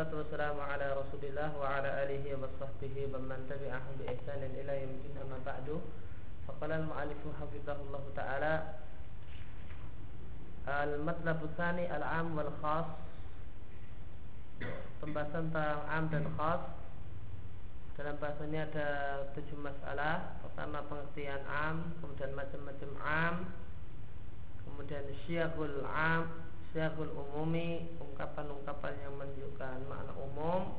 wassalatu wassalamu ala Rasulillah wa ala alihi wa sahbihi wa man tabi'ahum bi ihsanin ila yaumil amma ba'du. Faqala al-mu'allif hafizahullah ta'ala Al-matlabu tsani al-'am wal khas Pembahasan tentang 'am dan khas Dalam bahasanya ada tujuh masalah. Pertama pengertian 'am Kemudian macam-macam 'am Kemudian syiahul 'am Syarul umumi Ungkapan-ungkapan yang menunjukkan makna umum.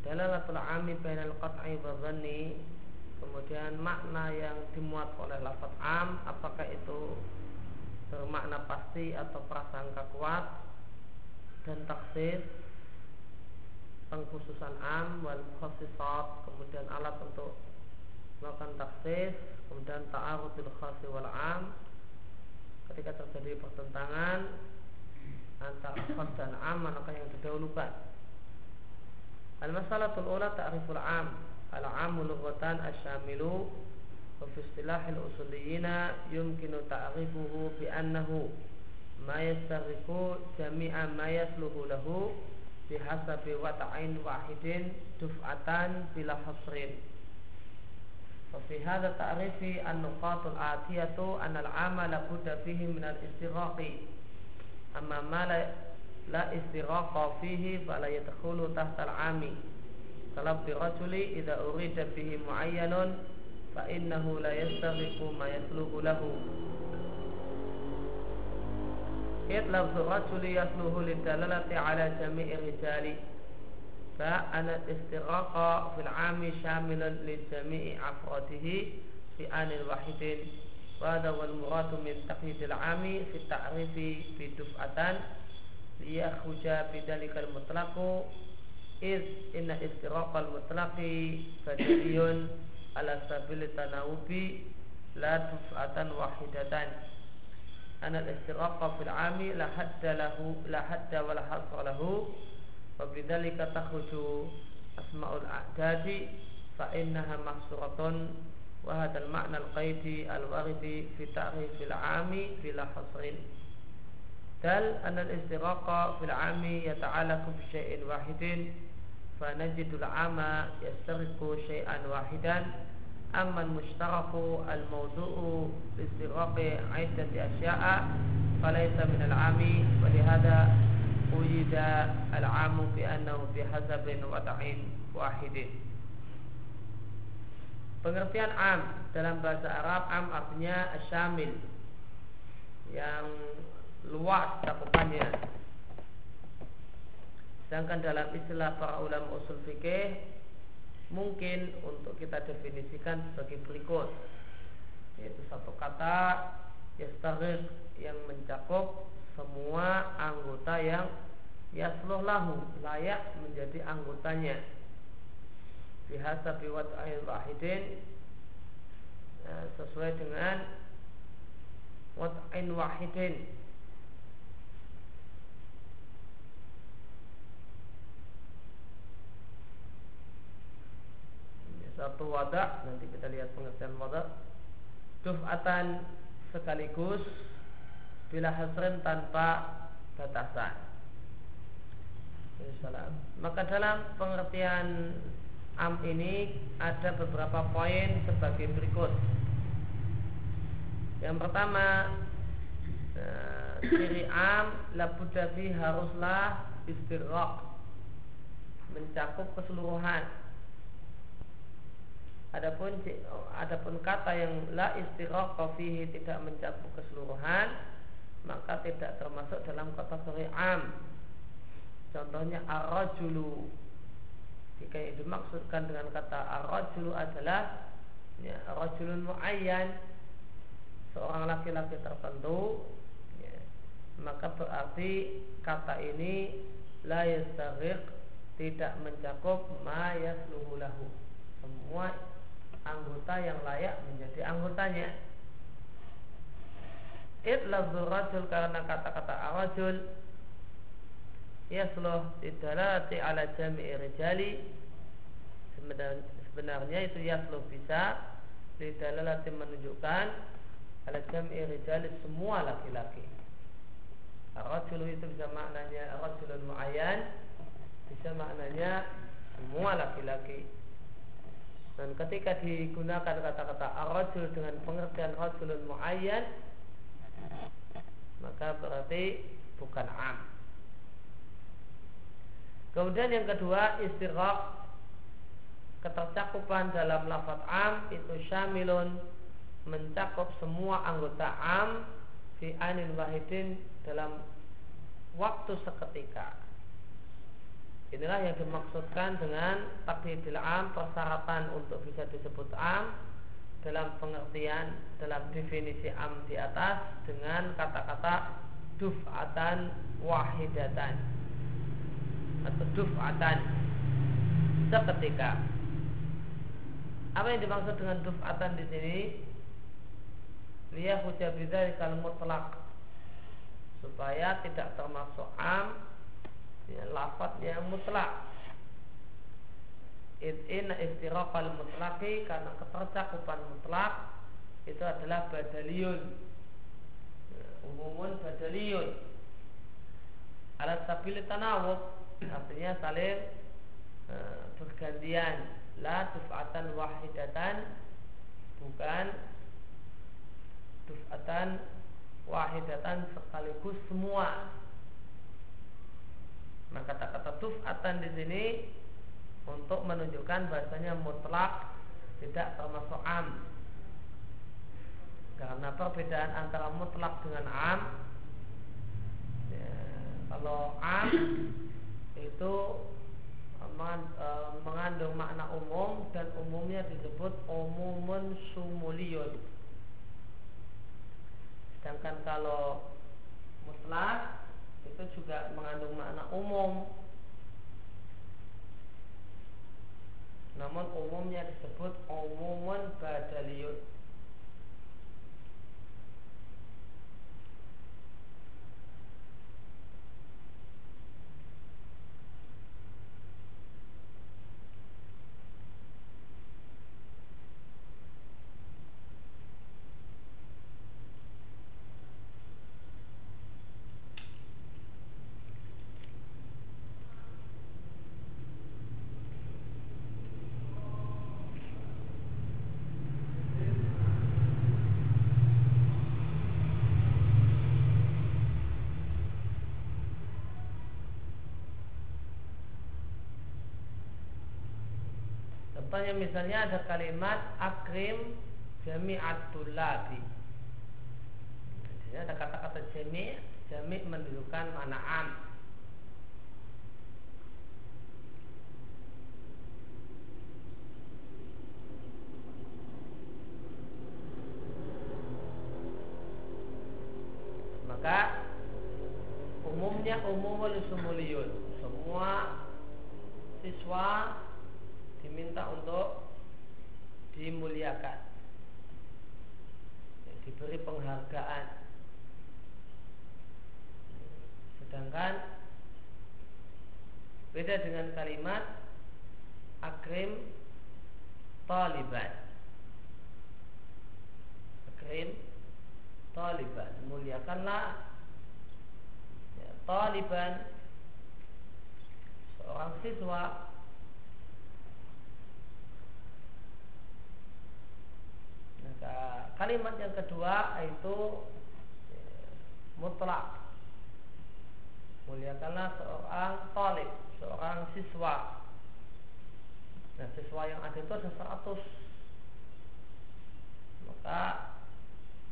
Dalalatul ami bainal qat'i wa Kemudian makna yang dimuat oleh lafaz am Apakah itu bermakna pasti atau prasangka kuat Dan taksis Pengkhususan am wal khasisat Kemudian alat untuk melakukan taksis Kemudian ta'arudul khasi wal am ketika terjadi pertentangan antara khas dan am manakah yang didahulukan Al-masalatul ula ta'riful am. Al-amu lughatan asyamilu wa fi istilahil usuliyina yumkinu ta'rifuhu bi annahu ma yastaghifu jami'a ma yasluhu lahu bihasabi wata'in wahidin duf'atan bila hasrin وفي هذا التعريف النقاط الآتية أن العمل بد فيه من الاستغراق أما ما لا استغراق فيه فلا يدخل تحت العام. طلب برجل إذا أريد به معين فإنه لا يستغرق ما يسلوه له. إذ لفظ الرجل يسلوه للدلالة على جميع الرجال. فأن الاستغراق في العام شامل لجميع أفراده في آن واحد. وهذا هو المراد من تقييد العام في التعريف بدفعة ليخرج بذلك المطلق إذ إن استغراق المطلق بديهي على سبيل التناوب لا دفعة واحدة أن الاستغراق في العام لا حد له لا حد ولا حصر له. Wabidzalika takhruju asmaul a'dadi fa innaha mahsuratun wa hadzal ma'na al-qaidi al-waridi fi ta'rifil 'ami bila hasrin. Dal anna al-istiraqa fil 'ami yata'allaqu bi syai'in wahidin fa najidul 'ama yastariqu syai'an wahidan amma al-mushtaraku al-mawdu'u bi istiraqi 'iddati asya'a falaysa min al-'ami bi annahu bi hasabin wata'in wahidin Pengertian am dalam bahasa Arab am artinya asyamil yang luas cakupannya. Sedangkan dalam istilah para ulama usul fikih mungkin untuk kita definisikan sebagai berikut yaitu satu kata yastaghir yang mencakup semua anggota yang yasluh lahu layak menjadi anggotanya. Bihasa biwat ayin wahidin ya, sesuai dengan wat'in wahidin. Satu wadah nanti kita lihat pengertian wadah. Duf'atan sekaligus bila hasrin tanpa batasan. Maka dalam pengertian am ini ada beberapa poin sebagai berikut. Yang pertama eh, ciri am labudafi haruslah istirok mencakup keseluruhan. Adapun adapun kata yang la istirok fihi tidak mencakup keseluruhan maka tidak termasuk dalam kategori am. Contohnya arrajulu. Jika yang dimaksudkan dengan kata arrajulu adalah ya, arrajulun muayyan seorang laki-laki tertentu ya, maka berarti kata ini la tidak mencakup ma yasluhu lahu semua anggota yang layak menjadi anggotanya Itlafzu rajul karena kata-kata arajul Yasluh didalalati ala jami'i rijali. Sebenarnya itu yasluh bisa Didalalati menunjukkan Ala jami'i rijali semua laki-laki. Arajul itu bisa maknanya Arajulun mu'ayan bisa maknanya semua laki-laki. Dan ketika digunakan kata-kata arrajul dengan pengertian rajulun muayyan maka berarti bukan am. Kemudian yang kedua istiraq ketercakupan dalam lafaz am itu syamilun mencakup semua anggota am fi anil wahidin dalam waktu seketika. Inilah yang dimaksudkan dengan takdidil am persyaratan untuk bisa disebut am dalam pengertian dalam definisi am di atas dengan kata-kata duf'atan wahidatan atau duf'atan seketika. Apa yang dimaksud dengan duf'atan di sini? Liya hujabidha kalau mutlak supaya tidak termasuk am ya, lafaz yang mutlak Inna istiraqal mutlaki karena ketercakupan mutlak itu adalah badaliyun. Umumun badaliyun. Alat sabili tanawub artinya saling e, bergantian. La duf'atan wahidatan bukan duf'atan wahidatan sekaligus semua. Maka kata-kata tuf'atan di sini untuk menunjukkan bahasanya mutlak tidak termasuk am. Karena perbedaan antara mutlak dengan am ya, kalau am itu e, mengandung makna umum dan umumnya disebut umumun sumuliyun. Sedangkan kalau mutlak itu juga mengandung makna umum namun umumnya disebut umumun badaliyun Contohnya misalnya ada kalimat akrim jami'at tulabi. Di sini ada kata-kata jami' jami' menunjukkan mana am. Maka umumnya umumul sumuliyun. Semua siswa diminta untuk dimuliakan diberi penghargaan sedangkan beda dengan kalimat akrim taliban akrim taliban muliakanlah ya, taliban seorang siswa Maka kalimat kedua itu ya, mutlak. Muliakanlah seorang talib, seorang siswa. Nah, siswa yang ada itu ada 100. Maka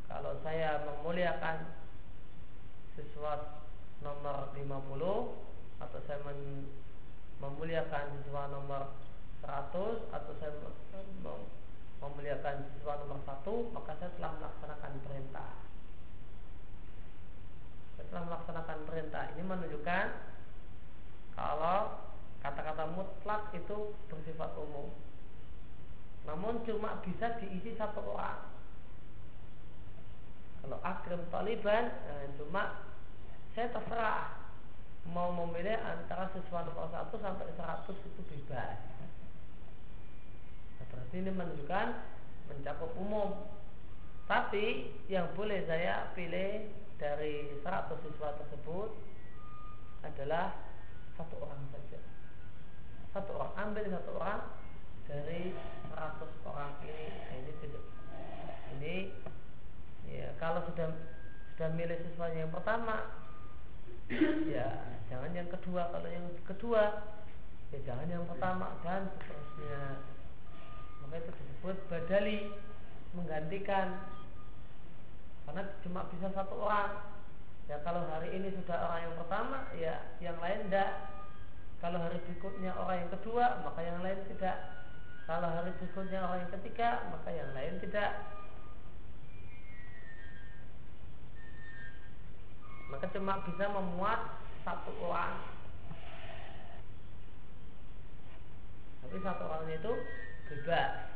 kalau saya memuliakan siswa nomor 50 atau saya memuliakan siswa nomor 100 atau saya memuliakan siswa nomor satu maka saya telah melaksanakan perintah. Saya telah melaksanakan perintah. Ini menunjukkan kalau kata-kata mutlak itu bersifat umum. Namun cuma bisa diisi satu orang. Kalau akrim taliban eh, cuma saya terserah mau memilih antara siswa nomor satu sampai seratus itu bebas Berarti ini menunjukkan mencakup umum. Tapi yang boleh saya pilih dari 100 siswa tersebut adalah satu orang saja. satu orang ambil satu orang dari 100 orang ini nah, ini tidak ini ya kalau sudah sudah milih sesuatu yang pertama ya jangan yang kedua kalau yang kedua ya jangan yang pertama dan seterusnya maka itu disebut badali menggantikan. Karena cuma bisa satu orang. Ya kalau hari ini sudah orang yang pertama ya yang lain tidak kalau hari berikutnya orang yang kedua maka yang lain tidak. Kalau hari berikutnya orang yang ketiga maka yang lain tidak. Maka cuma bisa memuat satu orang. Tapi satu orang itu bebas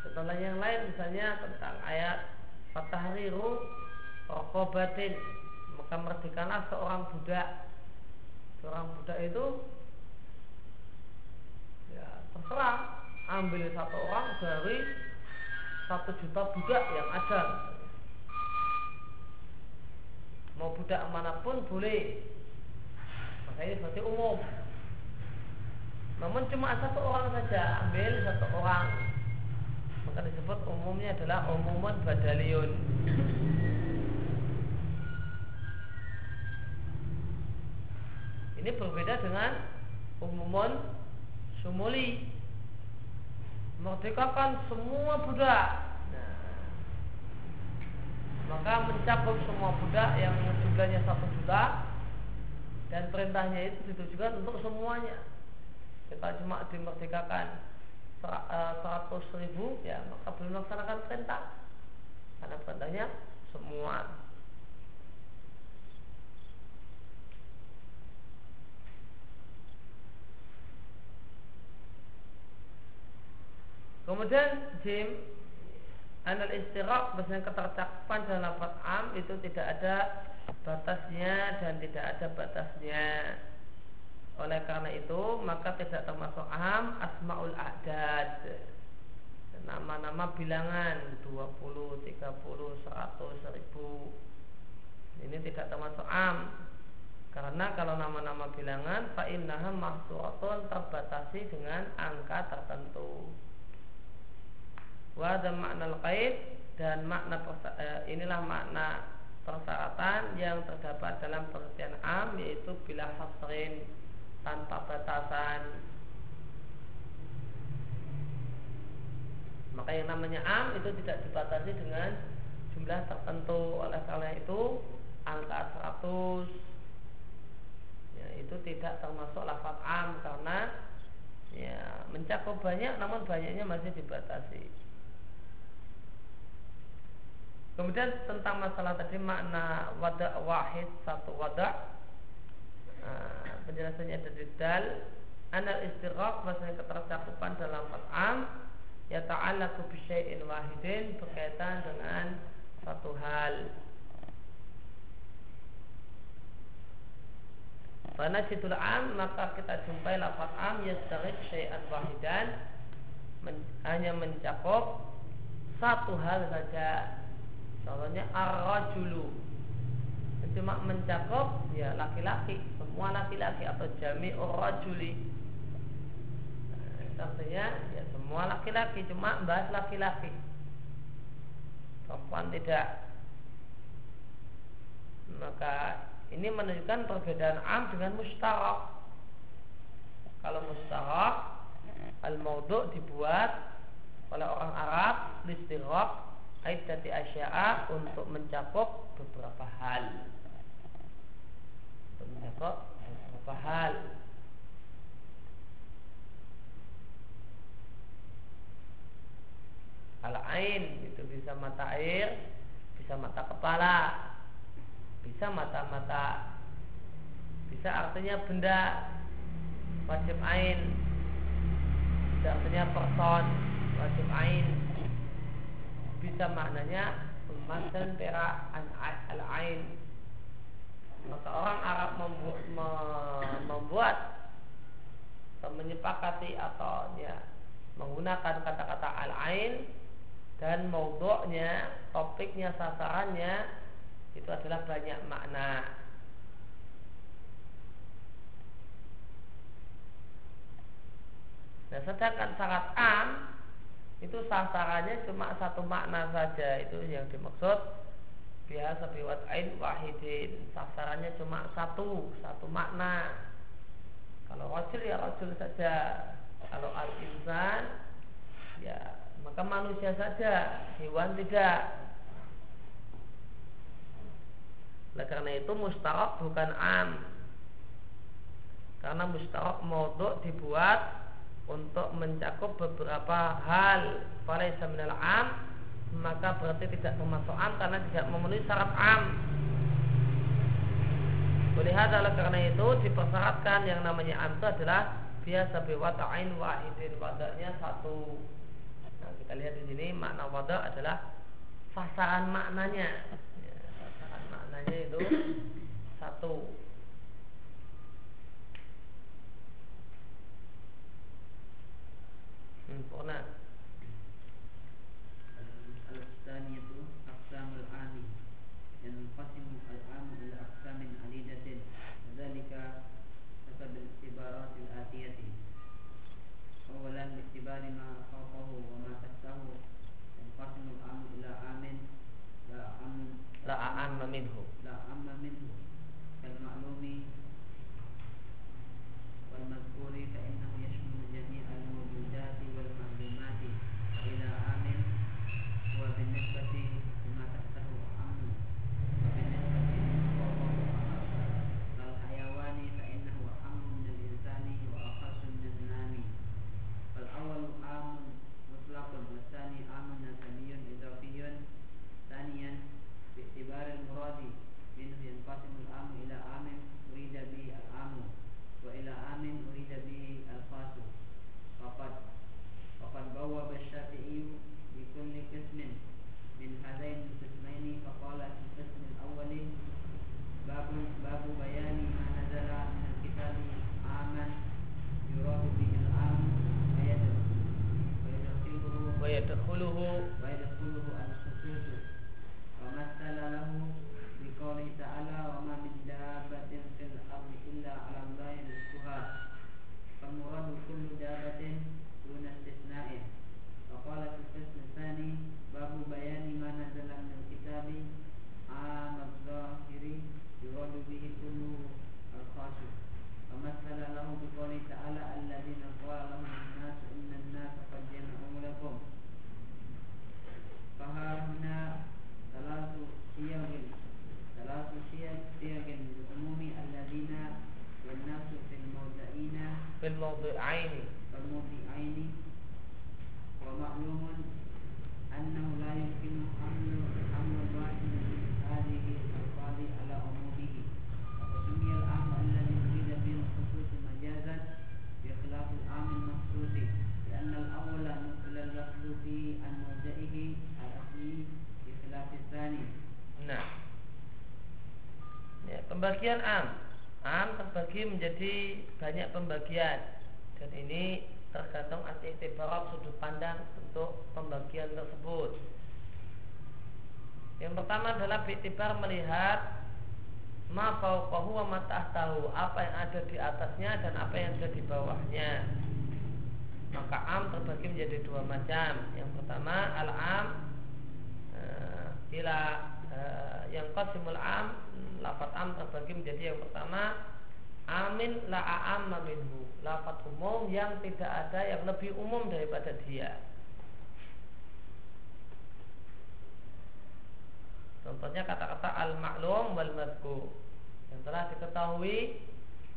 setelah yang lain misalnya tentang ayat Fatahriru Rokobatin Maka merdekalah seorang budak. Seorang budak itu Ya terserah. Ambil satu orang dari Satu juta budak yang ada. Mau budak mana pun boleh. Maka ini berarti umum Namun cuma satu orang saja Ambil satu orang. Maka disebut umumnya adalah umumun badaliun. Ini berbeda dengan umumun sumuli. Merdekakan semua budak. Nah, maka mencakup semua budak yang jumlahnya satu juta dan perintahnya itu ditujukan untuk semuanya kita cuma dimerdekakan. 100 ribu ya maka belum melaksanakan perintah. Karena perintahnya semua. Kemudian jim anal istiraq bahasanya ketercakupan dalam lafaz am itu tidak ada batasnya dan tidak ada batasnya. Oleh karena itu maka tidak termasuk aham asmaul adad. Nama-nama bilangan 20, 30, 100, 1000 Ini tidak termasuk am. Karena kalau nama-nama bilangan Fa'innaha mahsuratun terbatasi dengan angka tertentu. Wada makna al-qaid Dan makna eh, inilah makna persyaratan yang terdapat dalam pengertian am yaitu bila hasrin tanpa batasan. Maka yang namanya am itu tidak dibatasi dengan jumlah tertentu. Oleh karena itu angka 100 ya, itu tidak termasuk lafaz am karena ya mencakup banyak namun banyaknya masih dibatasi. Kemudian tentang masalah tadi makna wada wahid satu wada nah, penjelasannya ada di dal anal istiraq maksudnya ketercakupan dalam fat'am ya ta'ala bisyai'in wahidin berkaitan dengan satu hal. Pada situl am maka kita jumpai lafaz am yastarik syai'an wahidan men, hanya mencakup satu hal saja. Contohnya ar-rajulu cuma mencakup ya laki-laki. Semua laki-laki atau jami rajuli. Nah, artinya ya semua laki-laki cuma bahas laki-laki. Perempuan tidak. Maka ini menunjukkan perbedaan am dengan mustarak kalau mustarak al-maudhu dibuat oleh orang Arab listirok aidati asya'a untuk mencakup beberapa hal. Untuk mencakup beberapa hal. Al ain itu bisa mata air bisa mata kepala bisa mata-mata bisa artinya benda wajib ain bisa artinya person wajib ain bisa maknanya emas dan perak al ain maka orang Arab membu membuat atau menyepakati atau ya menggunakan kata-kata al-ain dan maudhu'nya, topiknya, sasarannya itu adalah banyak makna. Nah, sedangkan syarat am itu sasarannya cuma satu makna saja. Itu yang dimaksud biasa biwat ain wahidin. Sasarannya cuma satu satu makna. Kalau rojul ya rojul saja. Kalau al insan ya maka manusia saja hewan tidak. Oleh karena itu mustarak bukan am. Karena mustarak modok dibuat untuk mencakup beberapa hal falaisa minal am maka berarti tidak termasuk am karena tidak memenuhi syarat am Melihat adalah karena itu dipersyaratkan yang namanya am itu adalah biasa biwata'in wahidin wadanya satu. Nah, kita lihat di sini makna wada adalah sasaran maknanya. Ya, sasaran maknanya itu satu. Sempurna Al-Tsaniyatu في الموضعين والموضعين ومعلوم أنه لا يمكن حمل حمل الواحد من هذه الألفاظ على عمومه وسمي العام الذي أريد به الخصوص مجازا بخلاف العام المخصوص لأن الأول نقل اللفظ في عن موضعه الأصلي بخلاف الثاني Nah, ya, pembagian am, am terbagi menjadi banyak pembagian dan ini tergantung itibarat sudut pandang untuk pembagian tersebut. Yang pertama adalah itibar melihat ma fauqahu wa tahtahu, apa yang ada di atasnya dan apa yang ada di bawahnya. Maka am terbagi menjadi dua macam. Yang pertama al-am uh, ila uh, yang qasimul am lafat am terbagi menjadi yang pertama amin la a'amma minhu. Lafat umum yang tidak ada yang lebih umum daripada dia. Contohnya kata-kata al-ma'lum wal madku yang telah diketahui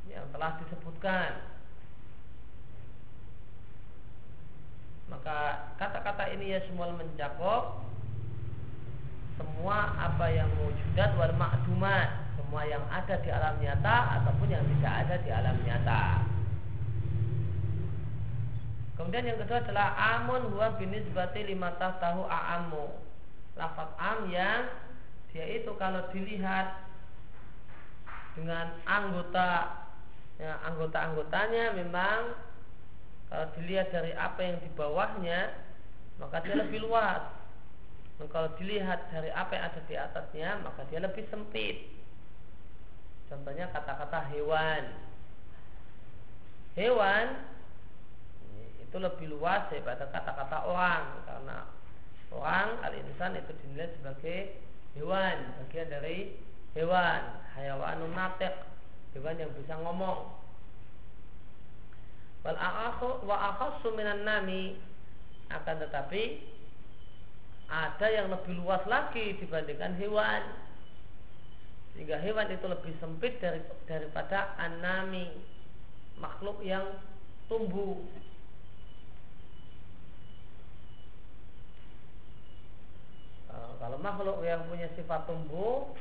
yang telah disebutkan. Maka kata-kata ini ya semua mencakup semua apa yang wujudat wal ma'dumat semua yang ada di alam nyata ataupun yang tidak ada di alam nyata. Kemudian yang kedua adalah amun huwa binisbati lima tahu a'amu. Lafaz am yang dia itu kalau dilihat dengan anggota ya, anggota-anggotanya memang kalau dilihat dari apa yang di bawahnya maka dia lebih luas. Dan kalau dilihat dari apa yang ada di atasnya maka dia lebih sempit contohnya kata-kata hewan. Hewan itu lebih luas daripada kata-kata orang. Karena orang al-insan itu dinilai sebagai hewan bagian dari hewan. Hayawanun hewan yang bisa ngomong. Wal wa akhassu minan nami. Akan tetapi ada yang lebih luas lagi dibandingkan hewan sehingga hewan itu lebih sempit dari, daripada anami makhluk yang tumbuh eh, kalau makhluk yang punya sifat tumbuh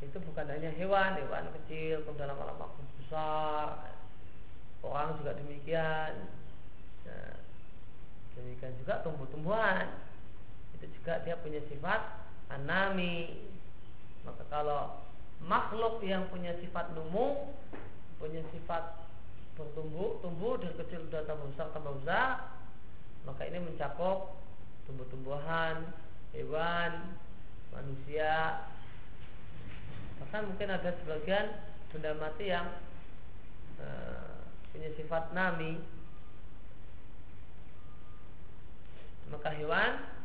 itu bukan hanya hewan, hewan kecil, kemudian lama-lama besar, orang juga demikian. Nah, demikian juga tumbuh-tumbuhan itu juga dia punya sifat anami. Maka kalau makhluk yang punya sifat numu, punya sifat bertumbuh, tumbuh dari kecil sudah tambah besar tambah besar, maka ini mencakup tumbuh-tumbuhan, hewan, manusia, bahkan mungkin ada sebagian benda mati yang e, punya sifat nami. Maka hewan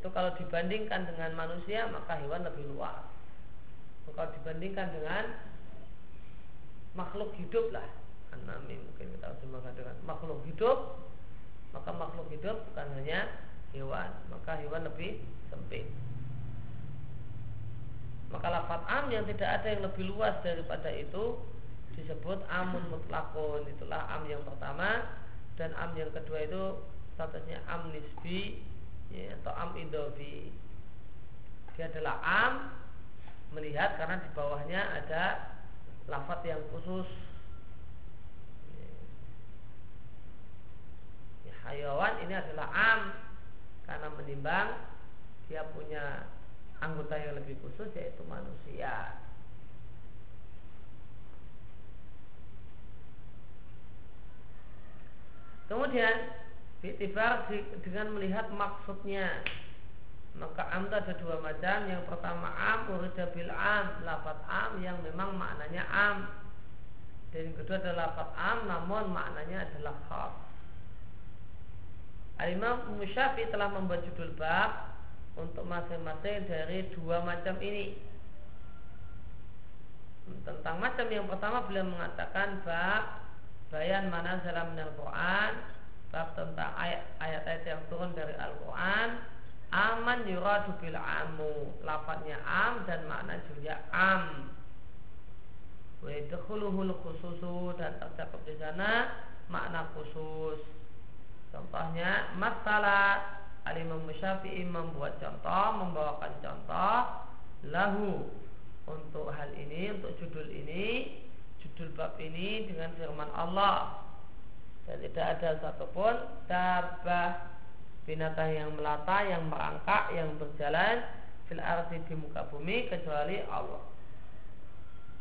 itu kalau dibandingkan dengan manusia maka hewan lebih luas. Kalau dibandingkan dengan makhluk hidup lah. Nami mungkin kita terjemahkan dengan makhluk hidup. Maka makhluk hidup bukan hanya hewan maka hewan lebih sempit. Maka lafat am yang tidak ada yang lebih luas daripada itu disebut amun mutlakun. Itulah am yang pertama dan am yang kedua itu statusnya am nisbi ya, atau am idofi dia adalah am melihat karena di bawahnya ada lafat yang khusus ya, hayawan ini adalah am karena menimbang dia punya anggota yang lebih khusus yaitu manusia. Kemudian Biktibar dengan melihat maksudnya. Maka am ada dua macam. Yang pertama am urida bil am Lafat am yang memang maknanya am. Dan yang kedua adalah lafat am Namun maknanya adalah khas. Al-Imam Musyafi telah membuat judul bab untuk masing-masing dari dua macam ini. Tentang macam yang pertama beliau mengatakan bab bayan mana dalam Al-Quran bab tentang ayat-ayat yang turun dari Al-Quran aman yuradu bil amu lafadznya am dan makna juga am wa khususu dan tercakup di sana makna khusus contohnya masalah Al-Imam Syafi'i membuat contoh, membawakan contoh lahu untuk hal ini, untuk judul ini, judul bab ini dengan firman Allah. Dan tidak ada satupun dabah binatang yang melata, yang merangkak, yang berjalan fil di muka bumi kecuali Allah.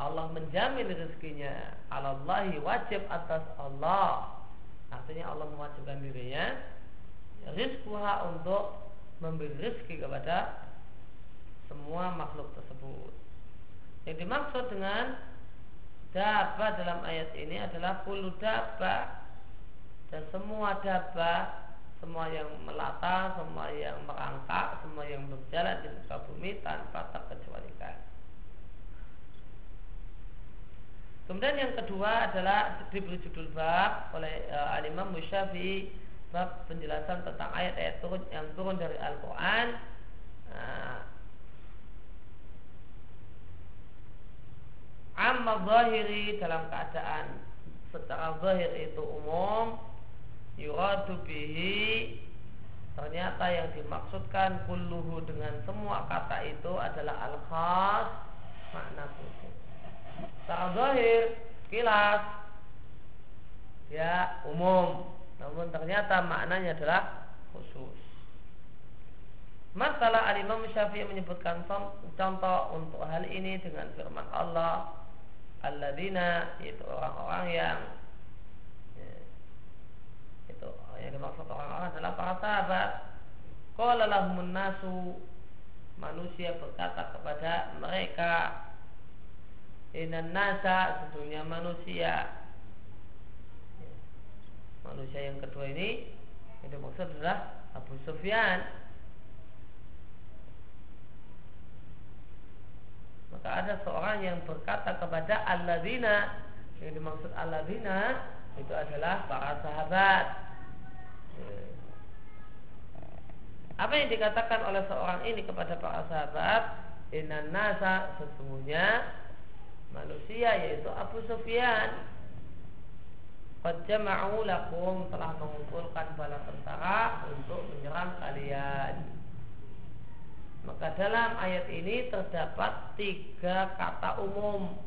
Allah menjamin rezekinya. Allahi wajib atas Allah. Artinya Allah mewajibkan dirinya rizkuha untuk memberi rezeki kepada semua makhluk tersebut. Yang dimaksud dengan daba dalam ayat ini adalah kulu daba dan semua daba semua yang melata, semua yang merangkak, semua yang berjalan di muka bumi tanpa terkecualikan. Kemudian yang kedua adalah diberi judul bab oleh uh, Al Imam Musyafi'i bab penjelasan tentang ayat-ayat turun yang turun dari Al-Quran nah, amma zahiri dalam keadaan secara zahir itu umum yuradu bihi. Ternyata yang dimaksudkan kulluhu dengan semua kata itu adalah al-khas makna khusus. Secara zahir kilas. Ya umum. Namun ternyata maknanya adalah khusus. Masalah Al-Imam Syafi'i menyebutkan contoh untuk hal ini dengan firman Allah Alladzina itu orang-orang yang ya, itu yang dimaksud orang-orang adalah para sahabat. Qala lahumun manusia berkata kepada mereka Inan nasa sesungguhnya manusia. Manusia yang kedua ini yang dimaksud adalah Abu Sufyan. Maka ada seorang yang berkata kepada alladzina yang dimaksud alladzina itu adalah para sahabat apa yang dikatakan oleh seorang ini kepada para sahabat Inna nasa sesungguhnya manusia yaitu Abu Sufyan Qad jama'u lakum telah mengumpulkan bala tentara untuk menyerang kalian. Maka dalam ayat ini terdapat tiga kata umum.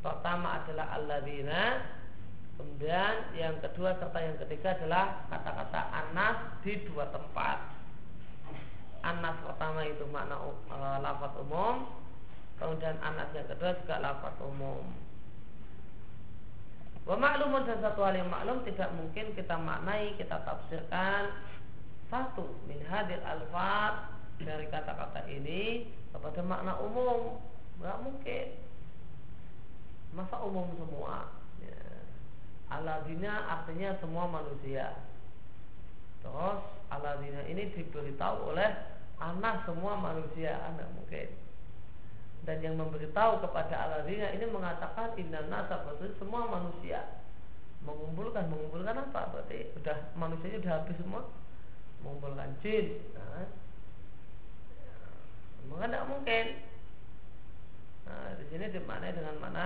Pertama adalah alladzina, kemudian yang kedua serta yang ketiga adalah kata-kata anas di dua tempat. Anas pertama itu makna uh, lafaz umum, kemudian anas yang kedua juga lafaz umum. Wa maklumun dan satu hal yang maklum tidak mungkin kita maknai, kita tafsirkan satu min hadir alfat dari kata-kata ini kepada makna umum. Nggak mungkin. Masa umum semua? Aladina artinya semua manusia. Terus aladina ini diberitahu oleh anak semua manusia, anak mungkin. Dan yang memberitahu kepada aladina ini mengatakan inna nasa semua manusia. Mengumpulkan mengumpulkan apa? Berarti udah manusianya udah habis semua? Mengumpulkan jin. Nah, maka tidak mungkin. Nah, di sini dimaknai dengan mana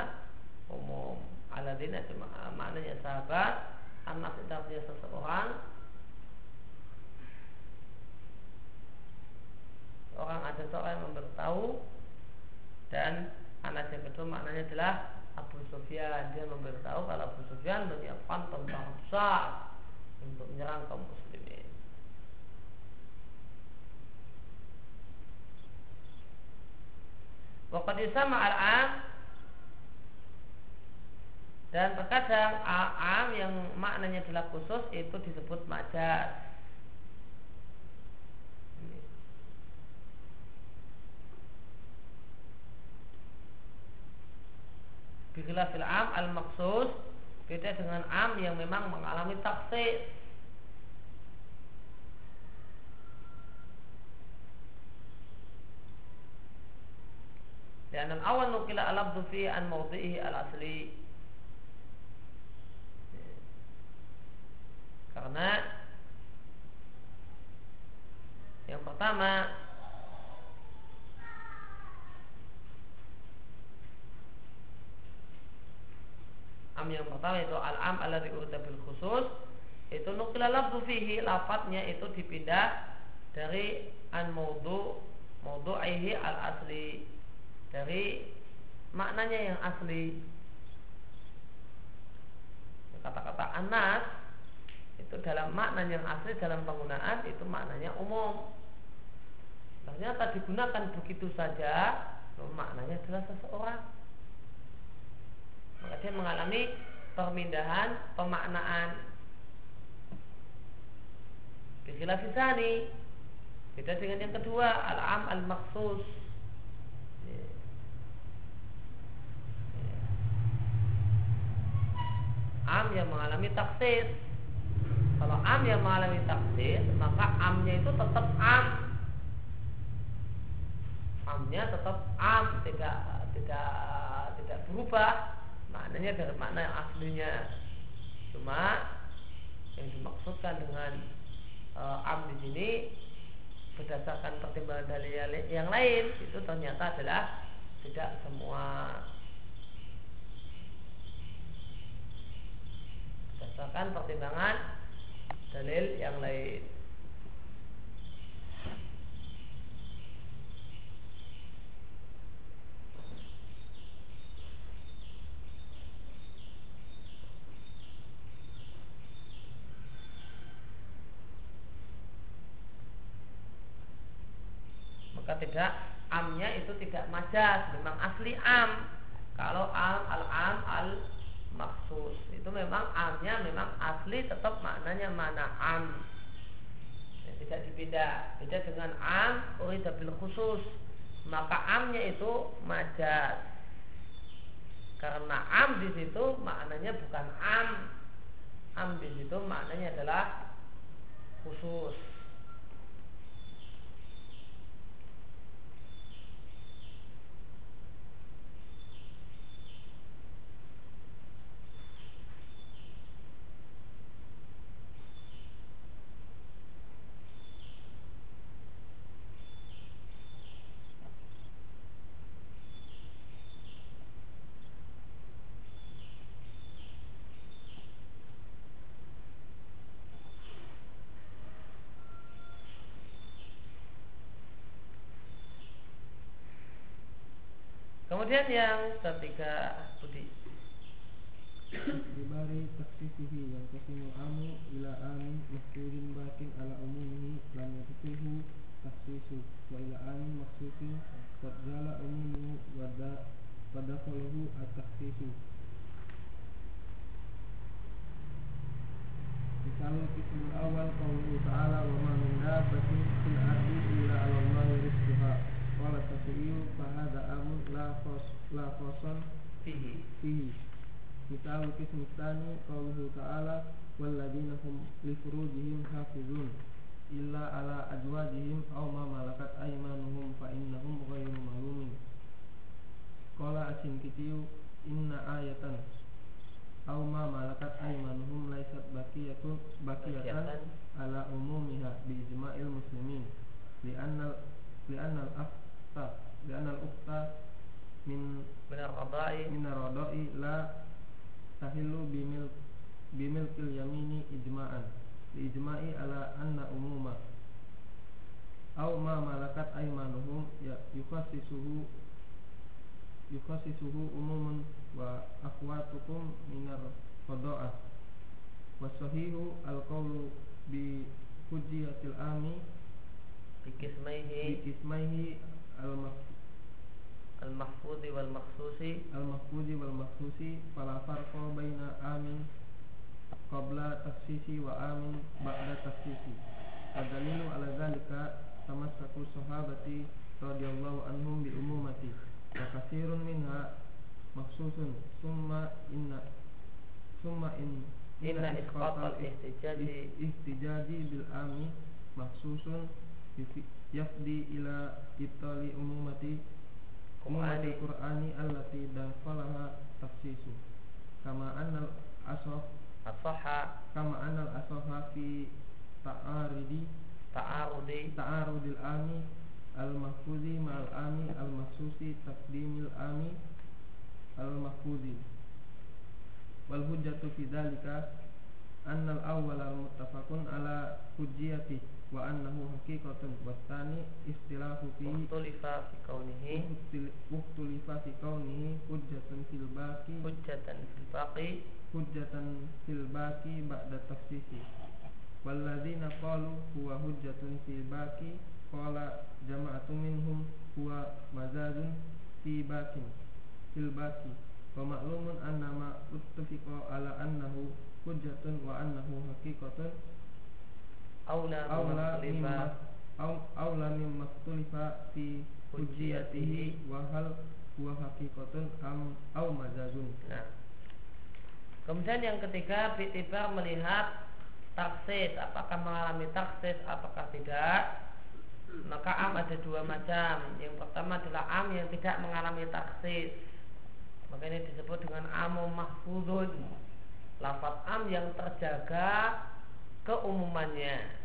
umum aladina cuma maknanya sahabat anak itu seseorang orang ada seorang yang memberitahu dan anak yang kedua maknanya adalah Abu Sufyan dia memberitahu kalau Abu Sufyan menyiapkan tentang besar untuk menyerang kaum muslimin. Waktu sama al-am dan terkadang am yang maknanya adalah khusus itu disebut majas. Bikhilafil am al maksus beda dengan am yang memang mengalami taksir. Dan awal nukila al fi an mawdihi al asli. Karena yang pertama Am yang pertama itu al-am alladhi urida khusus itu nukila lafzu fihi lafadznya itu dipindah dari an maudu maudu'ihi al asli dari maknanya yang asli. Kata-kata anas itu dalam makna yang asli dalam penggunaan itu maknanya umum. Ternyata digunakan begitu saja maknanya adalah seseorang. Maka dia mengalami pemindahan pemaknaan. Bikhilaf fisani Beda dengan yang kedua Al-am al-maksus Am yang mengalami taksir Kalau am yang mengalami taksir Maka amnya itu tetap am. Amnya tetap am Tidak tidak tidak berubah. Maknanya dari makna yang aslinya. Cuma yang dimaksudkan dengan uh, am di sini berdasarkan pertimbangan dari yang lain itu ternyata adalah tidak semua. Berdasarkan pertimbangan dalil yang lain. Maka tidak amnya itu tidak majas memang asli am. Kalau am al am al maksus itu memang amnya memang asli tetap maknanya mana am ya, tidak dibeda. Beda dengan am urida bil khusus. Maka amnya itu majas. Karena am di situ maknanya bukan am. Am di situ maknanya adalah khusus. Kemudian yang ketiga Budi. Dibari taksisihi yang kasimu amu ila amin mahsudin bakin ala umumihi lam yatuhu taksisu wa ila amin maksusin qad zala umumu wada wadakhaluhu at-taksisu Misalnya kismul awal qawluhu ta'ala wa ma min dabbatin fil ardi illa rizquha Qala Syafi'i fa hadha amun la khas la khasan fihi. Misal kismu tsani qauluhu ta'ala walladzina hum li furujihim hafizun illa ala azwajihim aw ma malakat aymanuhum fa innahum ghairu malumin. Qala Asin-Kitiu inna ayatan aw ma malakat aymanuhum laysat baqiyatun baqiyatan ala umumiha bi ijma'il ukhta dan al ukhta min benar radai min radai la tahilu bimil bimil kil yamini ijma'an li ijma'i ala anna umuma. Aw ma malakat aymanuhum ya yukhasisuhu yukhasisuhu umuman wa akhwatukum minar qada'ah wa sahihu al qawlu bi hujjatil ami bikismaihi bikismaihi al-mahfudhi wal makhsusi al-mahfudhi wal makhsusi fala farqa baina amin qabla tafsisi wa amin ba'da tafsisi adalilu ala zalika tamassaku sahabati radhiyallahu anhum bi umumati wa katsirun minha makhsusun. Summa inna summa in inna isqatal ihtijaji ihtijaji bil ami makhsusun yafdi ila ibtali umumati umumati Qur'ani allati dafalaha tafsisu. Kama annal asoh asoha kama annal asoha fi ta'aridi ta'arudi. ta'arudil ami al mahfuzi ma'al ami al mahsusi taqdimil ami al mahfuzi wal hujjatu fi dalika annal awwala muttafaqun ala hujjiyati wa annahu haqiqatun wa tsani istilahu fi ukhtulifa fi kaunihi. Ukhtulifa fi kaunihi hujjatan fil baqi. Hujjatan fil baqi. Hujjatan fil baqi ba'da tafsisi. Walladzina qalu huwa hujjatun fil baqi qala jama'atu minhum huwa mazadun fi baqin fil baqi. Wa ma'lumun annama uttafiqa ala annahu hujjatun wa annahu haqiqatun aula mimma aula mimma tulifa fi hujjiyatihi wa hal huwa haqiqatun am au majazun. Nah. Kemudian yang ketiga Bitibar melihat taksis. Apakah mengalami taksis apakah tidak? Maka am ada dua macam. Yang pertama adalah am yang tidak mengalami taksis. Maka ini disebut dengan amum mahfudun lafaz am yang terjaga keumumannya.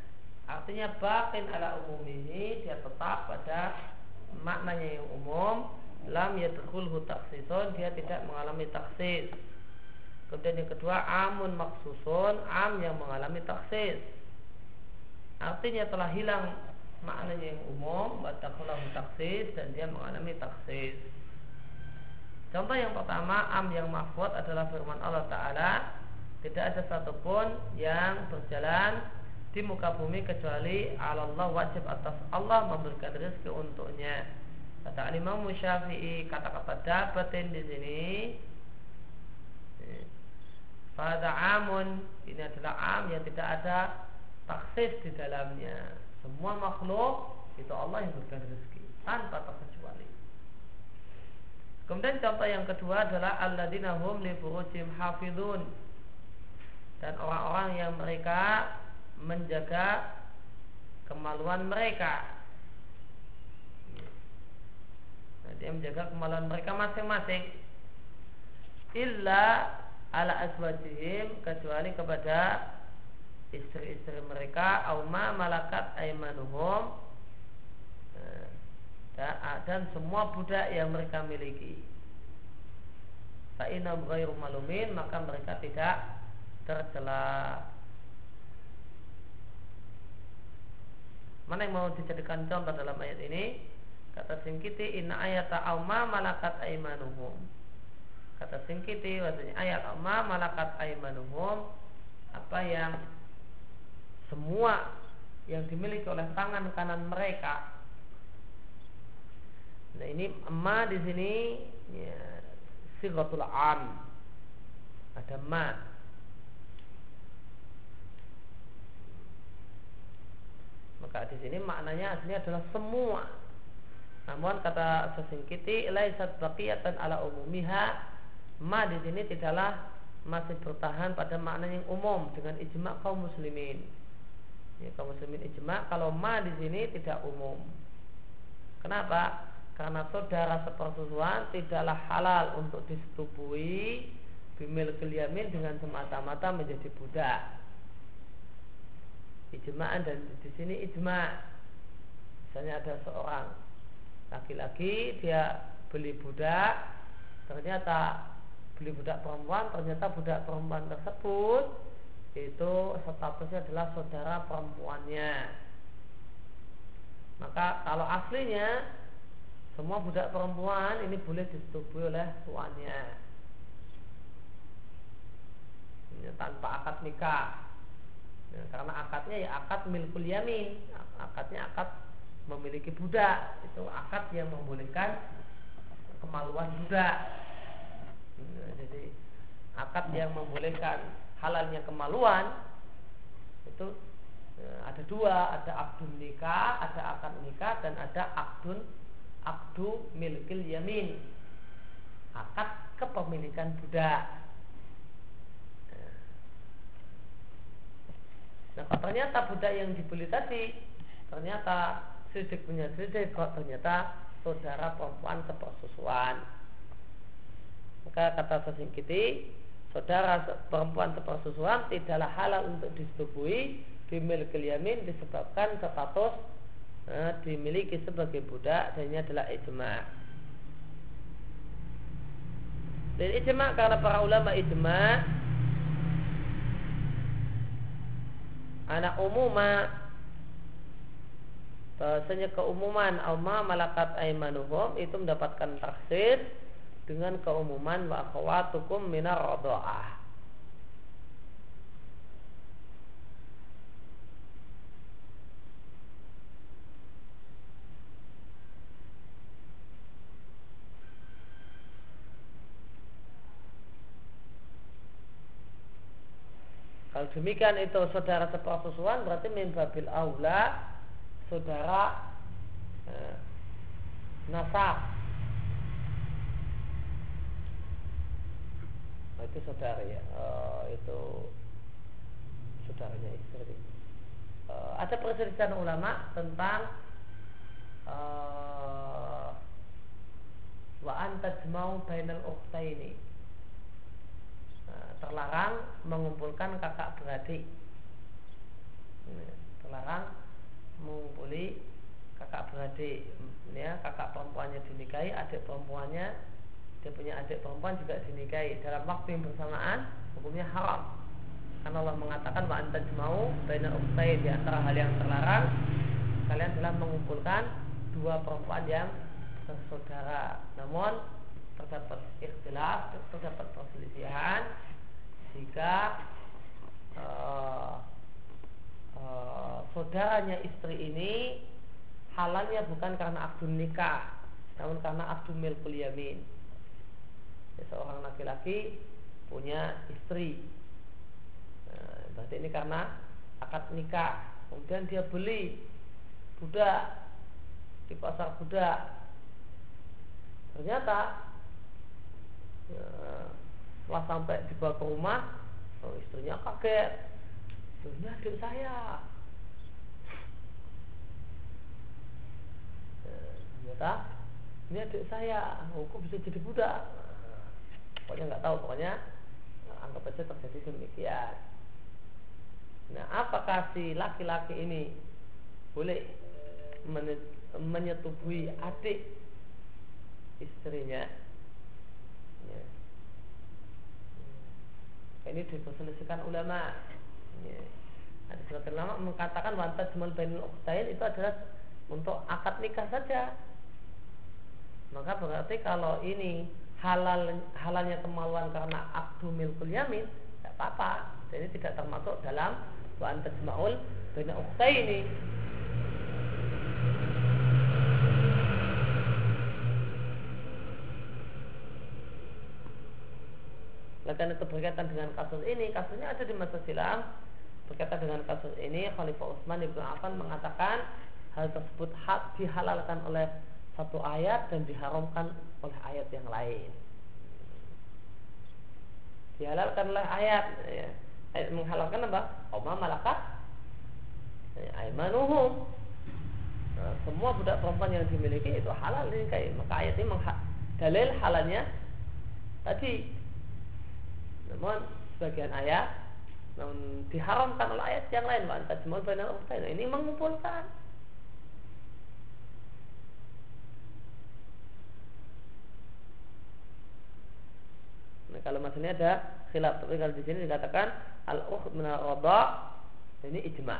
Artinya bakin ala umum ini dia tetap pada maknanya yang umum. Lam yadkhulhu taksisun dia tidak mengalami taksis. Kemudian yang kedua amun maksusun am yang mengalami taksis. Artinya telah hilang maknanya yang umum wadakhulahu taksis dan dia mengalami taksis. Contoh yang pertama am yang mahfud adalah firman Allah Ta'ala tidak ada satupun yang berjalan di muka bumi kecuali Allah wajib atas Allah memberikan rezeki untuknya. Kata Imam Syafi'i kata-kata dapatin di sini pada amun ini adalah am yang tidak ada taksis di dalamnya. Semua makhluk itu Allah yang berikan rezeki tanpa terkecuali. Kemudian contoh yang kedua adalah alladzina hum li furujim hafizun dan orang-orang yang mereka menjaga kemaluan mereka. Nah, dia menjaga kemaluan mereka masing-masing. Illa ala aswajihim kecuali kepada istri-istri mereka auma malakat aimanuhum nah, dan semua budak yang mereka miliki. Fa'inam ghairu malumin maka mereka tidak tercela. Mana yang mau dijadikan contoh dalam ayat ini? Kata Singkiti inna ayata auma malakat aimanuhum. Kata Singkiti maksudnya ayat auma malakat aimanuhum apa yang semua yang dimiliki oleh tangan kanan mereka. Nah ini ma di sini ya, sigatul am. Ada ma Maka di sini maknanya aslinya adalah semua. Namun kata sesingkiti laisat baqiyatan ala umumiha ma di sini tidaklah masih bertahan pada makna yang umum dengan ijma kaum muslimin. Ya, kaum muslimin ijma kalau ma di sini tidak umum. Kenapa? Karena saudara sepersusuan tidaklah halal untuk disetubui bimil keliamin dengan semata-mata menjadi budak ijma'an dan di sini ijma' misalnya ada seorang laki-laki dia beli budak ternyata beli budak perempuan ternyata budak perempuan tersebut itu statusnya adalah saudara perempuannya. Maka kalau aslinya semua budak perempuan ini boleh disetubui oleh tuannya. Ini tanpa akad nikah ya, karena akadnya ya akad milkul yamin. Akadnya akad memiliki budak. Itu akad yang membolehkan kemaluan budak. Ya, jadi akad yang membolehkan halalnya kemaluan itu ya, ada dua. Ada akdun nikah ada akad nikah dan ada akdun akdu milkil yamin. Akad kepemilikan budak Nah ternyata budak yang dibeli tadi ternyata sidik punya sidik kok ternyata saudara perempuan sepersusuan. Maka kata sesingkiti saudara perempuan sepersusuan tidaklah halal untuk disetubui bimil keliamin disebabkan status nah, dimiliki sebagai budak dan ini adalah ijma. Dan ijma karena para ulama ijma anak umuma. Bahasanya keumuman alma malakat aimanuhum itu mendapatkan taksir dengan keumuman wa akhwatukum minar radha'ah Kalau demikian itu saudara sepersusuan berarti min babil aula saudara eh, nasab. Oh, itu saudara ya. Oh, itu saudaranya istri. Uh, ada perselisihan ulama tentang uh, wa antajmau bainal ukhtaini terlarang mengumpulkan kakak beradik. Terlarang mengumpuli kakak beradik. Ya kakak perempuannya dinikahi adik perempuannya dia punya adik perempuan juga dinikahi. Dalam waktu yang bersamaan hukumnya haram. Karena Allah mengatakan wa anta mau baina ukhtain di antara hal yang terlarang kalian telah mengumpulkan dua perempuan yang bersaudara. Namun terdapat ikhtilaf terdapat perselisihan jika uh, uh, saudaranya istri ini halalnya bukan karena akdun nikah namun karena akdun milkul yamin. Ya, seorang laki-laki punya istri. Nah, berarti ini karena akad nikah. Kemudian dia beli budak di pasar budak. Ternyata ya, setelah sampai dibawa ke rumah Oh, istrinya kaget. Ini adik saya. Eh, ternyata ini adik saya. Oh, kok bisa jadi budak? Pokoknya nggak tahu. Pokoknya eh, anggap aja terjadi demikian. Nah, apakah si laki-laki ini boleh menyetubuhi adik istrinya? Ya. Ini diperselisihkan ulama. Ada sebagian ulama mengatakan wanita jumal bainul ukhtain itu adalah untuk akad nikah saja. Maka berarti kalau ini halal halalnya kemaluan karena akdu milkul yamin, tidak apa-apa. Jadi tidak termasuk dalam wa anta jma'ul baina ukhtaini Nah, karena itu berkaitan dengan kasus ini, kasusnya ada di masa silam. Berkaitan dengan kasus ini, Khalifah Utsman ibnu Affan mengatakan hal tersebut hak dihalalkan oleh satu ayat dan diharamkan oleh ayat yang lain. Dihalalkan oleh ayat, ya ayat menghalalkan apa? Oma malakat aimanuhum. Nah, semua budak perempuan yang dimiliki itu halal ini kayak maka ayat ini dalil halalnya tadi. Namun sebagian ayat namun diharamkan oleh ayat yang lain wa antajmul bainal. Ini mengumpulkan Nah, kalau maksudnya ada khilaf, tapi kalau di sini dikatakan al-ukh min ini ijma.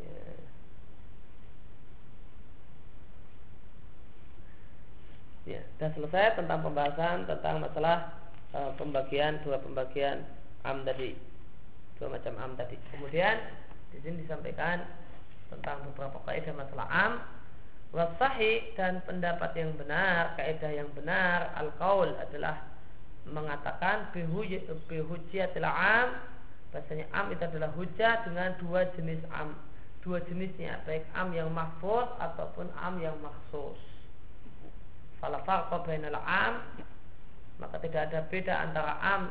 Ya. ya, sudah selesai tentang pembahasan tentang masalah uh, pembagian dua pembagian am tadi. Dua macam am tadi. Kemudian di sini disampaikan tentang beberapa kaidah masalah am wasahi dan pendapat yang benar, kaidah yang benar, al-qaul adalah mengatakan bihujiatil am bahasanya am itu adalah hujah dengan dua jenis am dua jenisnya baik am yang mahfuz ataupun am yang maksus fala farqa bainal am maka tidak ada beda antara am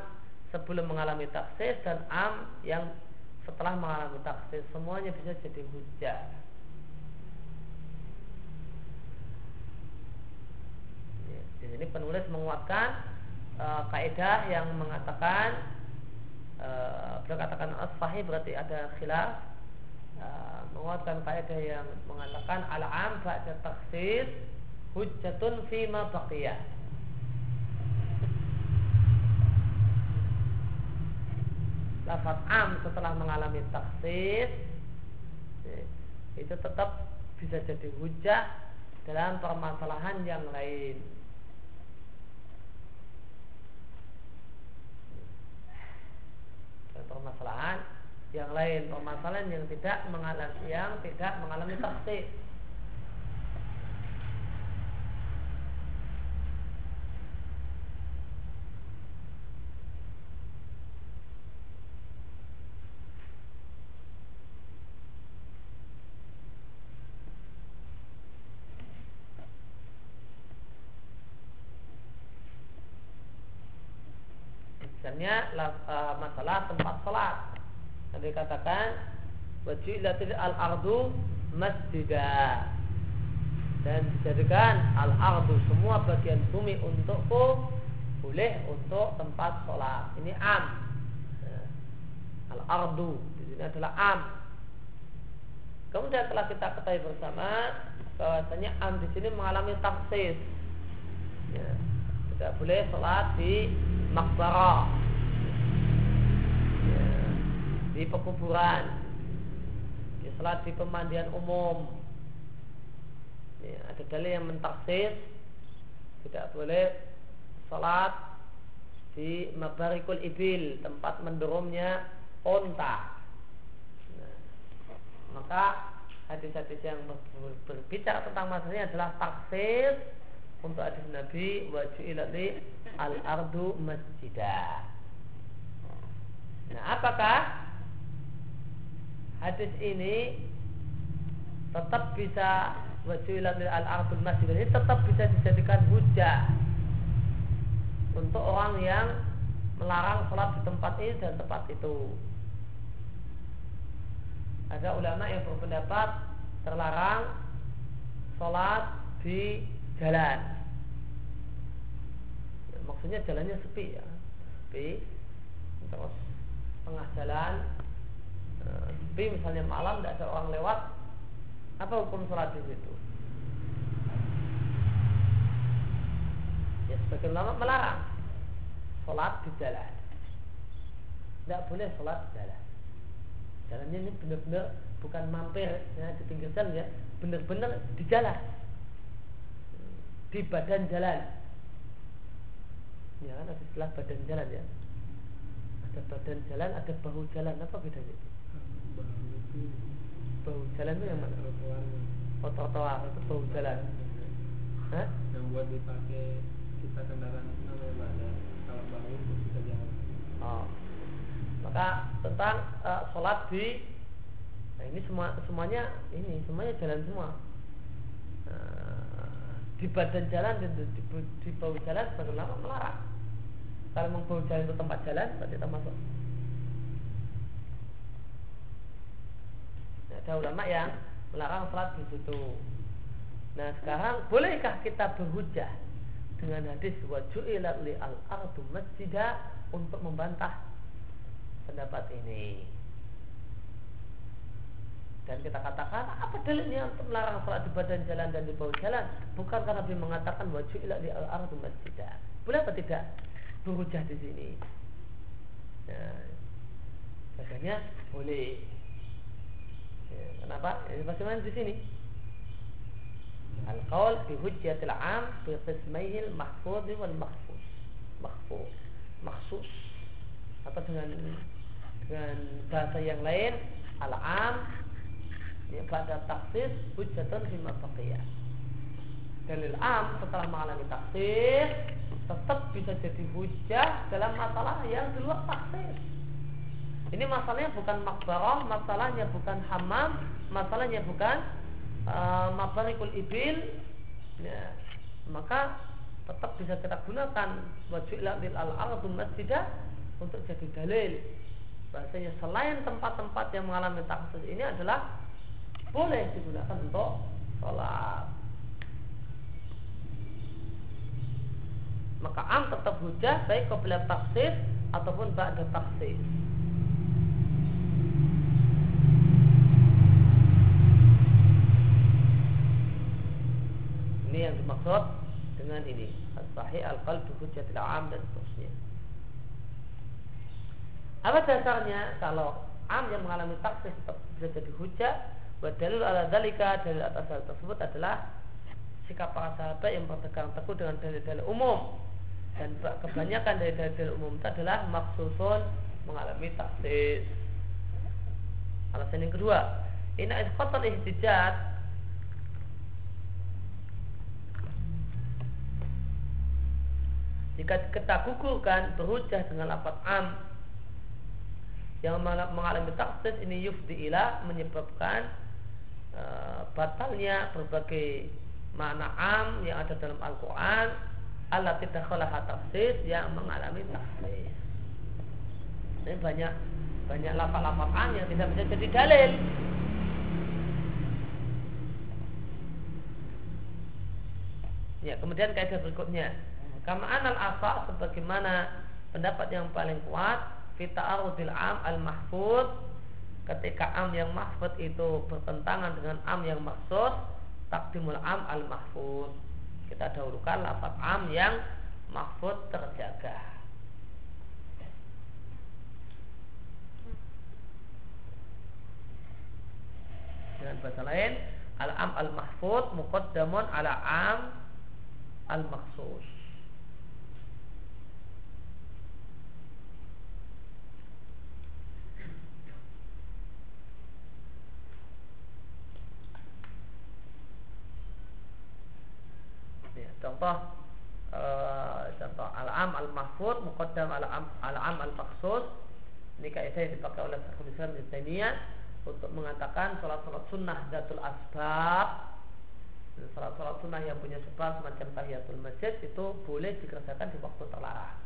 sebelum mengalami taksis dan am yang setelah mengalami taksis. Semuanya bisa jadi hujah. Di sini penulis menguatkan e, kaidah yang mengatakan e, beliau katakan asfahi berarti ada khilaf. E, menguatkan kaidah yang mengatakan al-am ba'da takhsis hujjatun ma baqiyah lafaz am setelah mengalami taksis itu tetap bisa jadi hujah dalam permasalahan yang lain. Permasalahan yang lain permasalahan yang tidak mengalami yang tidak mengalami taksis uh, masalah tempat sholat yang dikatakan wajilatil al ardu masjidah dan dijadikan al ardu semua bagian bumi untukku boleh untuk tempat sholat ini am. Al ardu di sini adalah am. Kemudian telah kita ketahui bersama bahwasanya am di sini mengalami taksis. Ya, tidak boleh sholat di makbarah ya, di pekuburan. Di salat di pemandian umum. Ya, ada dalil yang mentaksis tidak boleh salat di mabarikul ibil tempat mendorongnya onta. Nah, maka hadis-hadis yang berbicara tentang masalahnya adalah taksis untuk hadis Nabi wajilat al ardu masjidah. Nah, apakah hadis ini tetap bisa wajilat al ardu masjidah ini tetap bisa dijadikan hujah untuk orang yang melarang sholat di tempat ini dan tempat itu. Ada ulama yang berpendapat terlarang sholat di jalan. Maksudnya jalannya sepi ya, sepi. Terus tengah jalan sepi misalnya malam tidak ada orang lewat, apa hukum sholat di situ? Ya sebagian ulama melarang sholat di jalan. Tidak boleh sholat di jalan. Jalannya ini benar-benar bukan mampir ya, di pinggir jalan ya, benar-benar di jalan, di badan jalan. Ya kan ada istilah badan jalan ya. Ada badan jalan, ada bahu jalan. Apa bedanya? Bahu jalan itu yang mana? Oh, trotoar itu bahu jalan. Hah? Yang buat dipakai kita kendaraan itu namanya badan. Kalau bahu itu kita jalan. Oh. Maka tentang uh, sholat di nah ini semua semuanya ini semuanya jalan semua. Uh, di badan jalan dan di, di, di bawah jalan sebagian lama melarang. Kalau memang bawah jalan itu tempat jalan berarti termasuk. Nah, ada ulama yang melarang sholat di situ. Nah sekarang bolehkah kita berhujah dengan hadis wajulat li al ardu masjidah untuk membantah pendapat ini? Dan kita katakan apa dalilnya untuk melarang sholat di badan jalan dan di bawah jalan? Bukan karena Nabi mengatakan wajulat li al ardu masjidah. Boleh apa tidak berhujah di sini? Nah, katanya boleh. Kenapa? Ya, bagaimana di sini? Al-qaul bi hujjatil 'am bi qismaihi al-mahfuz wal mahfuz. Mahfuz, maksus. Atau dengan dengan bahasa yang lain al-'am ya pada taksis hujjatun fi mabaqiyah. Dalil am setelah mengalami taksis tetap bisa jadi hujah dalam masalah yang di luar taksis. Ini masalahnya bukan makbarah, masalahnya bukan hamam, masalahnya bukan uh, mabarikul ibil. Ya, maka tetap bisa kita gunakan wajulah lil al ardu masjidah untuk jadi dalil. Bahasanya selain tempat-tempat yang mengalami taksis ini adalah boleh digunakan untuk sholat. Maka am tetap hujah baik kepada taksis ataupun ba'da taksis. Yang dimaksud dengan ini. As-sahih al-qalb hujjatil am dan seterusnya. Apa dasarnya kalau am yang mengalami taksis tetap bisa jadi hujah Wa dalil ala dalika dalil atas hal tersebut adalah sikap para sahabat yang berpegang teguh dengan dalil-dalil umum. Dan kebanyakan dari dalil-dalil umum itu adalah maksusun mengalami taksis. Alasan yang kedua, ini isqatul ihtijat jika kita gugurkan berhujah dengan lapat am. Yang mengalami taksis ini yufdi ila menyebabkan e, batalnya berbagai makna am yang ada dalam Al-Quran Allah tidak kalah taksis yang mengalami taksis. Ini banyak banyak lapak-lapak am yang tidak bisa jadi dalil. Ya kemudian kaidah berikutnya kama anal asa sebagaimana pendapat yang paling kuat fita arudil am al mahfud ketika am yang mahfud itu bertentangan dengan am yang maksud takdimul am al mahfud kita dahulukan lafaz am yang mahfud terjaga. Dengan bahasa lain al am al mahfud muqaddamun ala am al maksus contoh e, contoh al-am al-mahfud muqaddam al-am al-am al-maksus ini kaidah yang dipakai oleh Syekhul Islam Ibnu untuk mengatakan salat-salat sunnah datul asbab salat-salat sunnah yang punya sebab semacam tahiyatul masjid itu boleh dikerjakan di waktu terlarang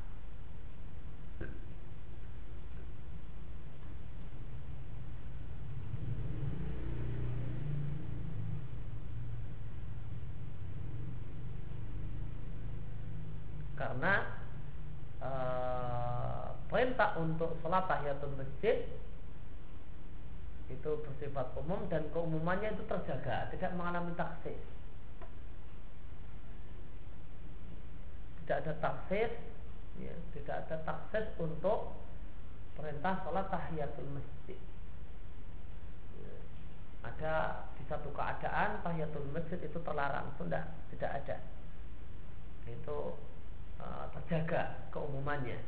karena uh, perintah untuk sholat tahiyatul masjid itu bersifat umum dan keumumannya itu terjaga, tidak mengalami taksis. Tidak ada taksis, ya, tidak ada taksis untuk perintah sholat tahiyatul masjid. Ya, ada di satu keadaan tahiyatul masjid itu terlarang, itu tidak, ada. Itu terjaga keumumannya.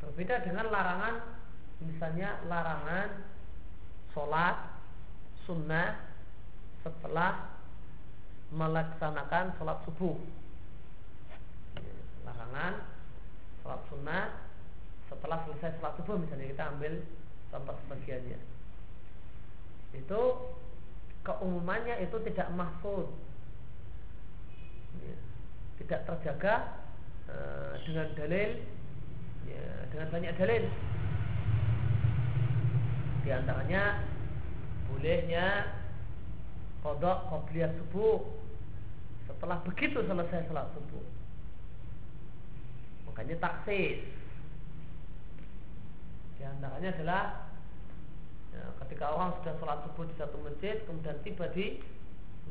Berbeda dengan larangan misalnya larangan sholat sunnah setelah melaksanakan sholat subuh. Larangan sholat sunnah setelah selesai sholat subuh misalnya kita ambil contoh sebagiannya. Itu keumumannya itu tidak mahfud tidak terjaga e, dengan dalil ya, dengan banyak dalil di antaranya bolehnya kodok qobliyah subuh setelah begitu selesai sholat subuh. Makanya taksis. Di antaranya adalah ya, ketika orang sudah sholat subuh di satu masjid, kemudian tiba di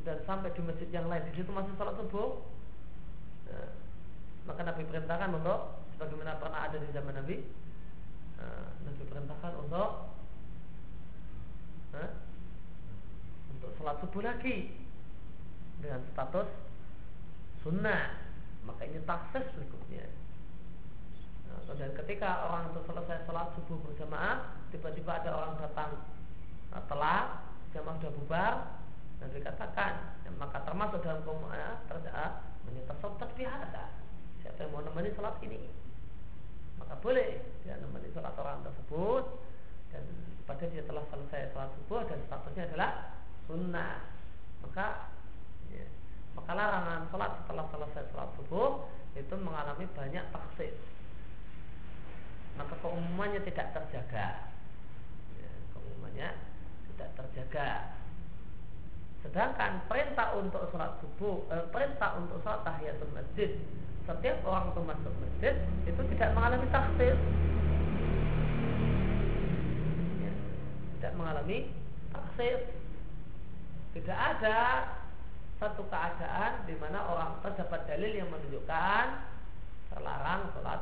dan sampai di masjid yang lain, di situ masih sholat subuh, ya, maka Nabi perintahkan untuk sebagaimana pernah ada di zaman Nabi, ya, Nabi perintahkan untuk untuk sholat subuh lagi dengan status sunnah. Maka ini taksis berikutnya. Dan ketika orang itu selesai sholat subuh berjamaah tiba-tiba ada orang datang nah, telat jamaah sudah bubar dan dikatakan ya, maka termasuk dalam terjadi menyita sholat biasa siapa yang mau nemani sholat ini? Maka boleh dia nemani sholat orang tersebut. Dan pada dia telah selesai sholat subuh dan statusnya adalah sunnah. Maka ya, maka larangan sholat setelah selesai sholat subuh itu mengalami banyak taksis maka keumumannya tidak terjaga. Ya, keumumannya tidak terjaga sedangkan perintah untuk sholat subuh eh, perintah untuk sholat tahiyatul masjid setiap orang itu masuk masjid itu tidak mengalami taksis tidak mengalami taksir. Tidak ada satu keadaan di mana orang terdapat dalil yang menunjukkan terlarang sholat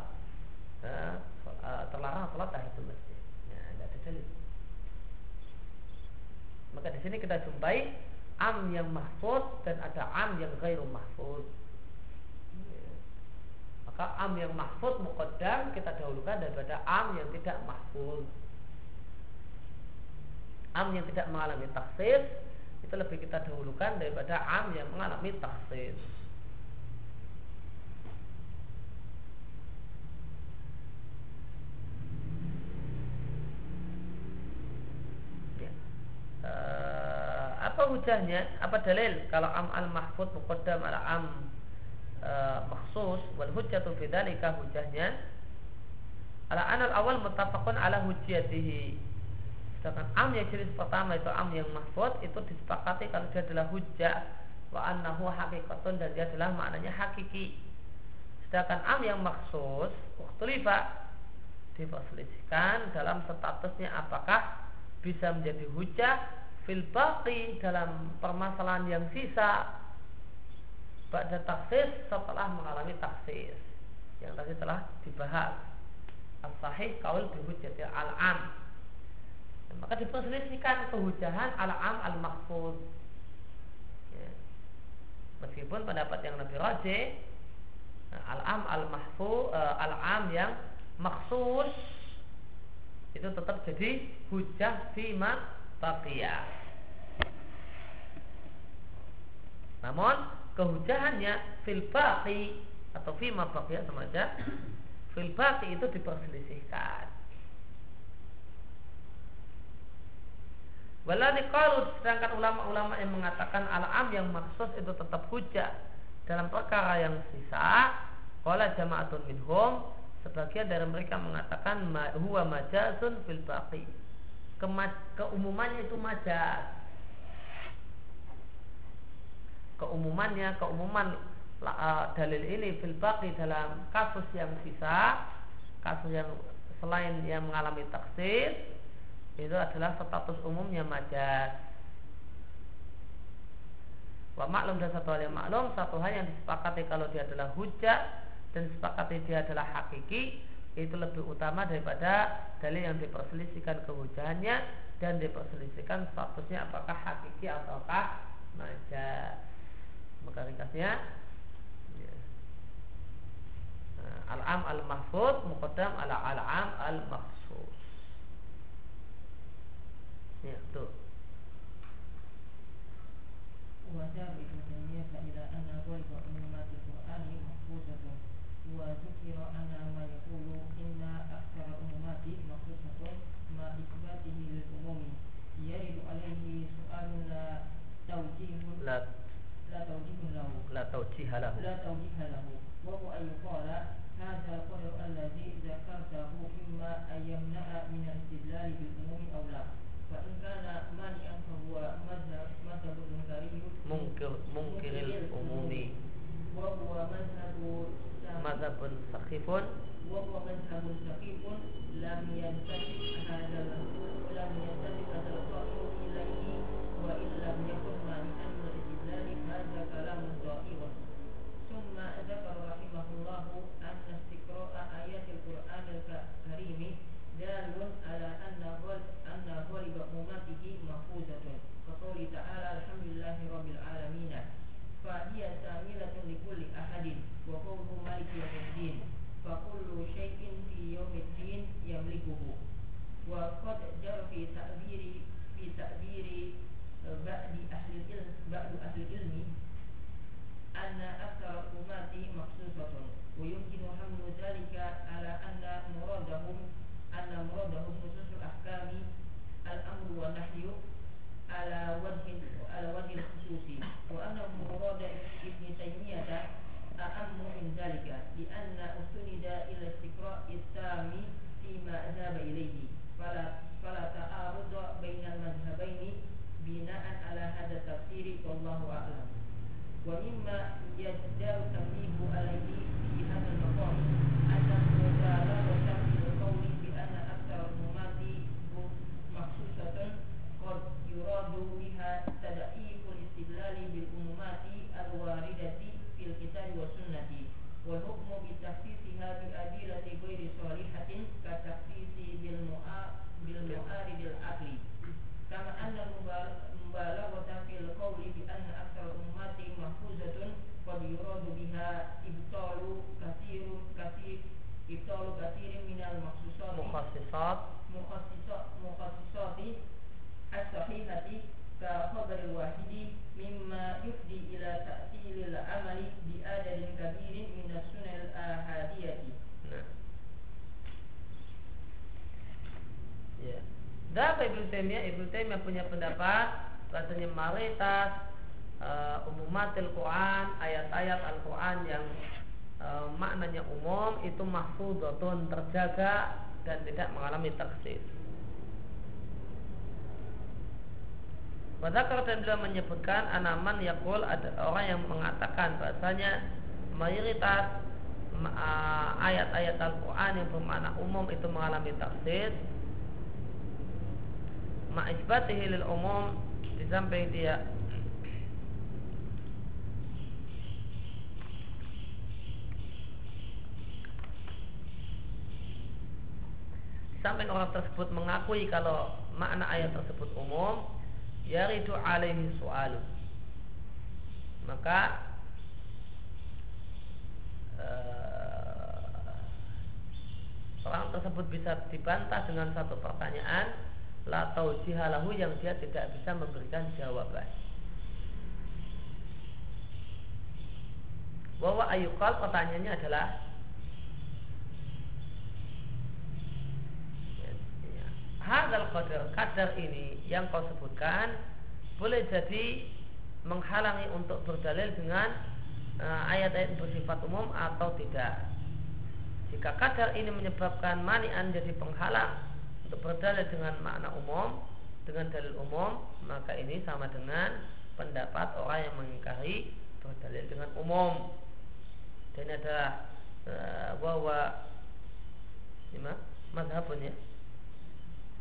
eh, eh terlarang sholat tahiyatul masjid. Ya, tidak ada dalil. Maka di sini kita jumpai am yang mahfud dan ada am yang gairu mahfud. Maka am yang mahfud muqaddam kita dahulukan daripada am yang tidak mahfud am yang tidak mengalami taksis itu lebih kita dahulukan daripada am yang mengalami taksis. Ya. Uh, apa hujahnya? Apa dalil kalau am al mahfud muqaddam ala am uh, maksus wal hujjatu fi hujahnya ala anal awal muttafaqun ala hujjatihi Sedangkan am yang jenis pertama itu am yang mahfud itu disepakati kalau dia adalah hujjah wa annahu hakikatun dan dia adalah maknanya hakiki. Sedangkan am yang maksus waktulifa diperselisihkan dalam statusnya apakah bisa menjadi hujjah fil baqi dalam permasalahan yang sisa. Pada taksis setelah mengalami taksis yang tadi telah dibahas. As-sahih kaul bihujjati al-am. Maka diperselisihkan kehujahan al-am al-mahfud ya. meskipun pendapat yang lebih rajih al-am al-mahfud uh, al-am yang maksus itu tetap jadi hujah fima baqiyah namun kehujahannya fil baqi atau fima baqiyah sama aja fil baqi itu diperselisihkan Waladi kalau sedangkan ulama-ulama yang mengatakan al-am yang maksud itu tetap hujah dalam perkara yang sisa, qala jama'atun minhum sebagian dari mereka mengatakan huwa majazun fil baqi. Keumumannya itu majaz. Keumumannya, keumuman uh, dalil ini fil dalam kasus yang sisa, kasus yang selain yang mengalami taksis itu adalah status umumnya majas. Wa maklum dan satu hal yang maklum, satu hal yang disepakati kalau dia adalah hujah dan disepakati dia adalah hakiki itu lebih utama daripada dalil yang diperselisihkan kehujahannya dan diperselisihkan statusnya apakah hakiki ataukah majas. Maka ringkasnya ya. Nah, al-am al-mahfud muqaddam ala al-am al-makhsus. Ya, tuh. وذهب ابن تيمية إلى أن غالب عمومات القرآن محفوظة وذكر أن taujiha lahu. لا توجيه له وهو أن يقال هذا القدر الذي ذكرته إما أن يمنع من الاستدلال بالعموم أو لا فإن كان مانعا فهو مذهب مذهب المنكري Mungkir mungkiril umumi. وهو مذهب الشافعي Mazhabun لكل أحد وقوله مالك يوم الدين فكل شيء في يوم الدين يملكه وقد جرى في تعبير في تعبير بعد أهل العلم بعد أهل العلم أن أكثر الأمات مخصوصة ويمكن حمل ذلك على أن مرادهم أن مرادهم نصوص الأحكام الأمر والنهي على وجه على وجه الخصوص وأن مراد ابن تيمية أهم من ذلك لأن استند إلى استقراء التام فيما ذهب إليه فلا فلا تعارض بين المذهبين بناء على هذا التفسير والله أعلم ومما يجدر التنبيه عليه في هذا المقام mukhassisat مخصصات مخصصات الصحيحة كخبر الواحد مما يفضي إلى تأثير العمل بعدد كبير من السنن الآحادية Nah. Ya. Dapat Ibnu Taimiyah, Ibnu Taimiyah punya pendapat bahasanya mayoritas uh, umumatil Quran, ayat-ayat Al-Quran yang uh, maknanya umum itu mahfudhatun terjaga dan tidak mengalami taksis. Wadakar dan beliau menyebutkan anaman yakul ada orang yang mengatakan bahasanya mayoritas ma- ayat-ayat Al-Quran yang bermakna umum itu mengalami taksis ma'isbatihi lil umum di dia samping orang tersebut mengakui kalau makna ayat tersebut umum yaridu alaihi su'alu. Maka eh, orang tersebut bisa dibantah dengan satu pertanyaan la taujihalahu yang dia tidak bisa memberikan jawaban. Bahwa ayukal pertanyaannya adalah hadal qadar kadar ini yang kau sebutkan boleh jadi menghalangi untuk berdalil dengan eh, ayat-ayat bersifat umum atau tidak. Jika kadar ini menyebabkan manian jadi penghalang untuk berdalil dengan makna umum dengan dalil umum, maka ini sama dengan pendapat orang yang mengingkari berdalil dengan umum. dan ini adalah uh, bahwa lima mazhabun ya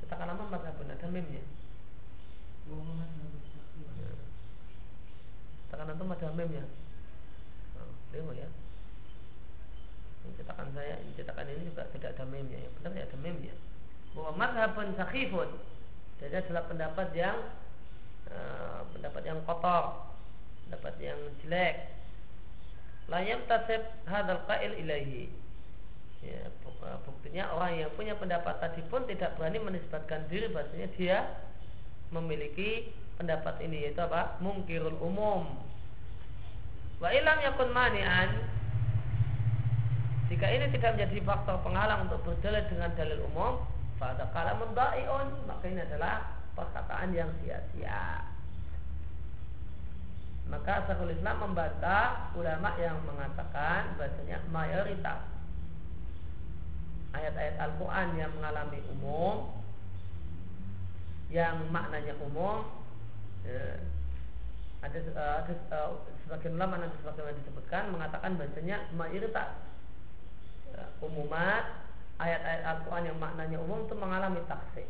katakan nama mazhabun ada mimnya Cetakan itu ada meme ya. Oh, ya. Ini cetakan saya, ini cetakan ini juga tidak ada meme ya. Benar ya ada meme ya. Bahwa madhabun sakhifun. Jadi adalah pendapat yang uh, pendapat yang kotor, pendapat yang jelek. Layam tasib hadal qail ilahi. Ya, eh, buktinya orang yang punya pendapat tadi pun tidak berani menisbatkan diri bahasanya dia memiliki pendapat ini yaitu apa? Mungkirul umum. Wa ilam yakun mani'an jika ini tidak menjadi faktor penghalang untuk berdalil dengan dalil umum, pada kala mendaiun, maka ini adalah perkataan yang sia-sia. Maka Syekhul Islam membantah ulama yang mengatakan bahasanya mayoritas ayat-ayat Al-Quran yang mengalami umum yang maknanya umum ya, ada, eh, ada uh, sebagian ulama nanti sebagaimana disebutkan mengatakan bahasanya mayoritas uh, umumat ayat-ayat Al-Quran yang maknanya umum itu mengalami taksis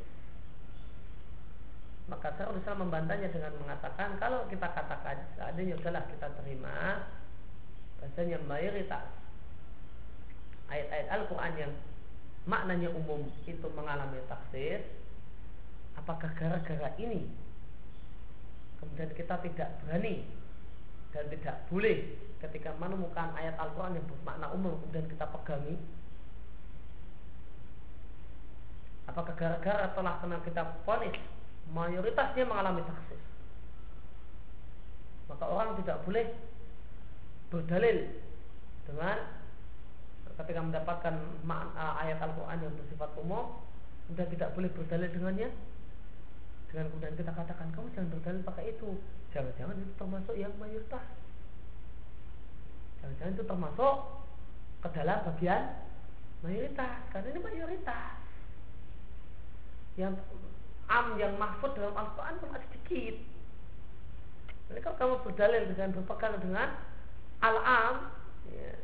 maka saya bisa membantahnya dengan mengatakan kalau kita katakan seadanya adalah kita terima bahasanya mayoritas ayat-ayat Al-Quran yang maknanya umum itu mengalami taksis apakah gara-gara ini kemudian kita tidak berani dan tidak boleh ketika menemukan ayat Al-Quran yang bermakna umum kemudian kita pegangi? Apakah gara-gara telah kenal kita ponis mayoritasnya mengalami taksis maka orang tidak boleh berdalil dengan ketika mendapatkan makna ayat Al-Quran yang bersifat umum kemudian tidak boleh berdalil dengannya. Dengan kemudian kita katakan kamu jangan berdalil pakai itu. Jangan-jangan itu termasuk yang mayoritas. Jangan-jangan itu termasuk ke dalam bagian mayoritas karena ini mayoritas. Yang am yang mahfud dalam Al-Quran cuma sedikit. Jadi kalau kamu berdalil dengan berpegang dengan al-am ya,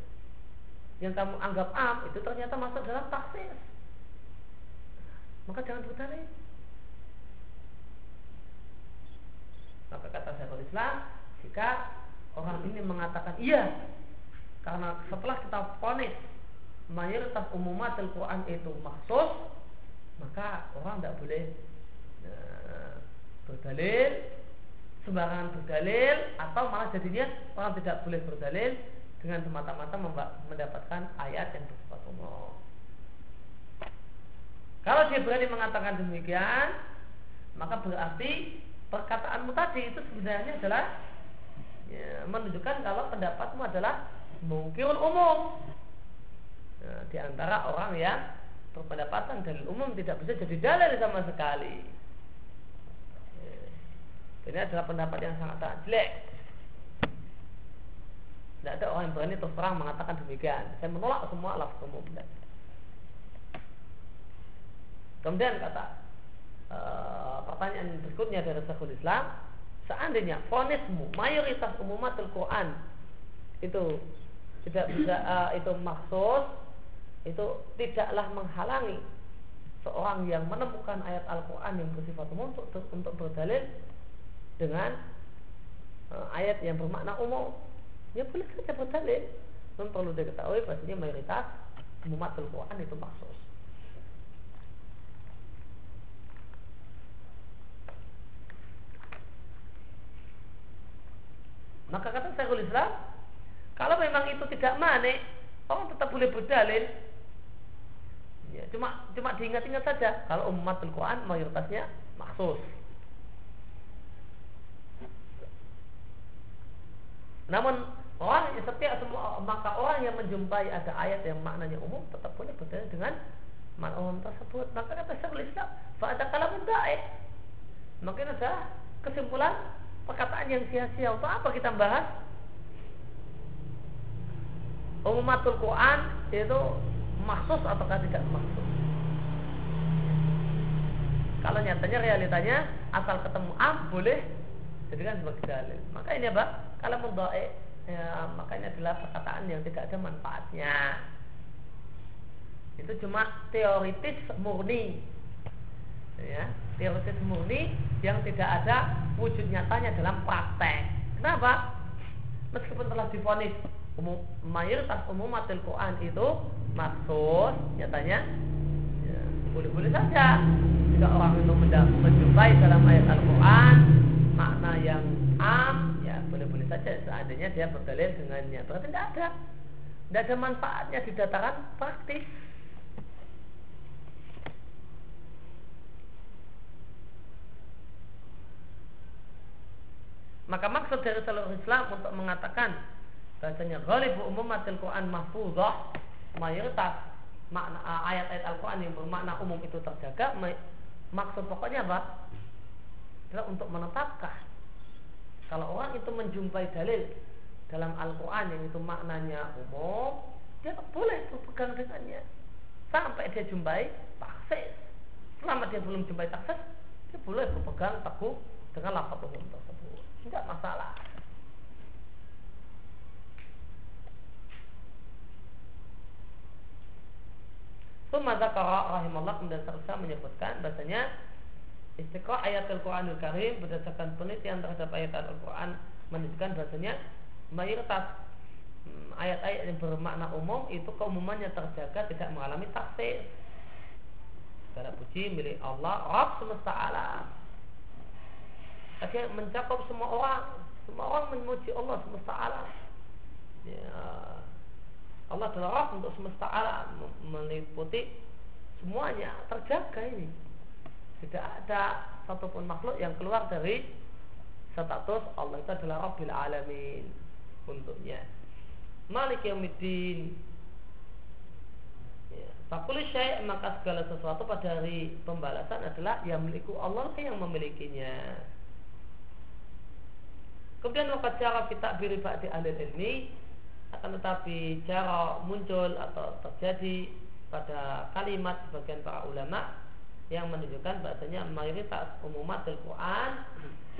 yang kamu anggap am itu ternyata masuk dalam taksis maka jangan berdalil Maka kata Syekhul Islam, jika orang ini mengatakan iya, karena setelah kita ponis mayoritas umumat Al-Quran itu maksus, maka orang tidak boleh uh, berdalil, sembarangan berdalil, atau malah jadinya orang tidak boleh berdalil dengan semata-mata mendapatkan ayat yang bersifat umum. Kalau dia berani mengatakan demikian, maka berarti perkataanmu tadi itu sebenarnya adalah ya, menunjukkan kalau pendapatmu adalah mungkin umum. Nah, di antara orang yang berpendapatan dalil umum tidak bisa jadi dalil sama sekali. Ya, ini adalah pendapat yang sangat jelek tidak ada orang yang berani terus terang mengatakan demikian. Saya menolak semua lafaz umum kemudian kata Eh, pertanyaan berikutnya dari Syekhul Islam seandainya fonismu mayoritas umumatul Quran itu tidak bisa uh, itu maksud itu tidaklah menghalangi seorang yang menemukan ayat Al-Quran yang bersifat umum untuk, untuk berdalil dengan uh, ayat yang bermakna umum ya boleh saja berdalil namun perlu diketahui bahasanya mayoritas umumatul Quran itu maksud Maka kata Syekhul Islam, kalau memang itu tidak manik, orang tetap boleh berdalil. Ya, cuma cuma diingat-ingat saja kalau umat Al-Quran mayoritasnya maksus. Namun orang setiap semua maka orang yang menjumpai ada ayat yang maknanya umum tetap boleh berdalil dengan makna umum tersebut. Maka kata Syekhul Islam, "Fa kalamun da'i." Maka ada kesimpulan perkataan yang sia-sia untuk apa kita bahas? Umumatul Quran itu maksus ataukah tidak maksus? Kalau nyatanya realitanya asal ketemu am boleh jadikan sebagai dalil. Maka ini apa? Kalau mudha'i ya, makanya adalah perkataan yang tidak ada manfaatnya. Itu cuma teoritis murni. Ya teoritis murni yang tidak ada wujud nyatanya dalam praktek. Kenapa? Meskipun telah difonis umum mayoritas umum matil Quran itu maksud nyatanya ya, boleh-boleh saja. Jika orang itu menjumpai dalam ayat Al-Quran makna yang am saja seandainya dia berdalil dengannya berarti tidak ada tidak ada manfaatnya di dataran praktis Maka maksud dari seluruh Islam untuk mengatakan bahasanya ghalibu umumatil Quran mahfudzah mayoritas makna eh, ayat-ayat Al-Quran yang bermakna umum itu terjaga maksud pokoknya apa? adalah untuk menetapkan kalau orang itu menjumpai dalil dalam Al-Quran yang itu maknanya umum dia boleh berpegang dengannya. Sampai dia jumpai taksis. Selama dia belum jumpai taksis dia boleh berpegang teguh dengan lafaz umum tersebut. Tidak masalah. Summa zakara rahimahullah kemudian terusah menyebutkan bahasanya istiqah ayat Al-Quranul Karim berdasarkan penelitian terhadap ayat Al-Quran menunjukkan bahasanya mayoritas hmm, ayat-ayat yang bermakna umum itu keumumannya terjaga tidak mengalami taksir. Segala puji milik Allah, Rabb semesta alam. Akhirnya mencakup semua orang, semua orang memuji Allah semesta alam. Ya, Allah adalah Rabb untuk semesta alam meliputi semuanya terjaga ini tidak ada satupun makhluk yang keluar dari status Allah itu adalah Rabbil Alamin untuknya Malik Yaumiddin ya. Fakul syai' maka segala sesuatu pada hari pembalasan adalah yang memiliki Allah yang memilikinya Kemudian maka cara kita biri ba'di ahli ilmi akan tetapi cara muncul atau terjadi pada kalimat sebagian para ulama yang menunjukkan bahasanya mayoritas umumat Al-Quran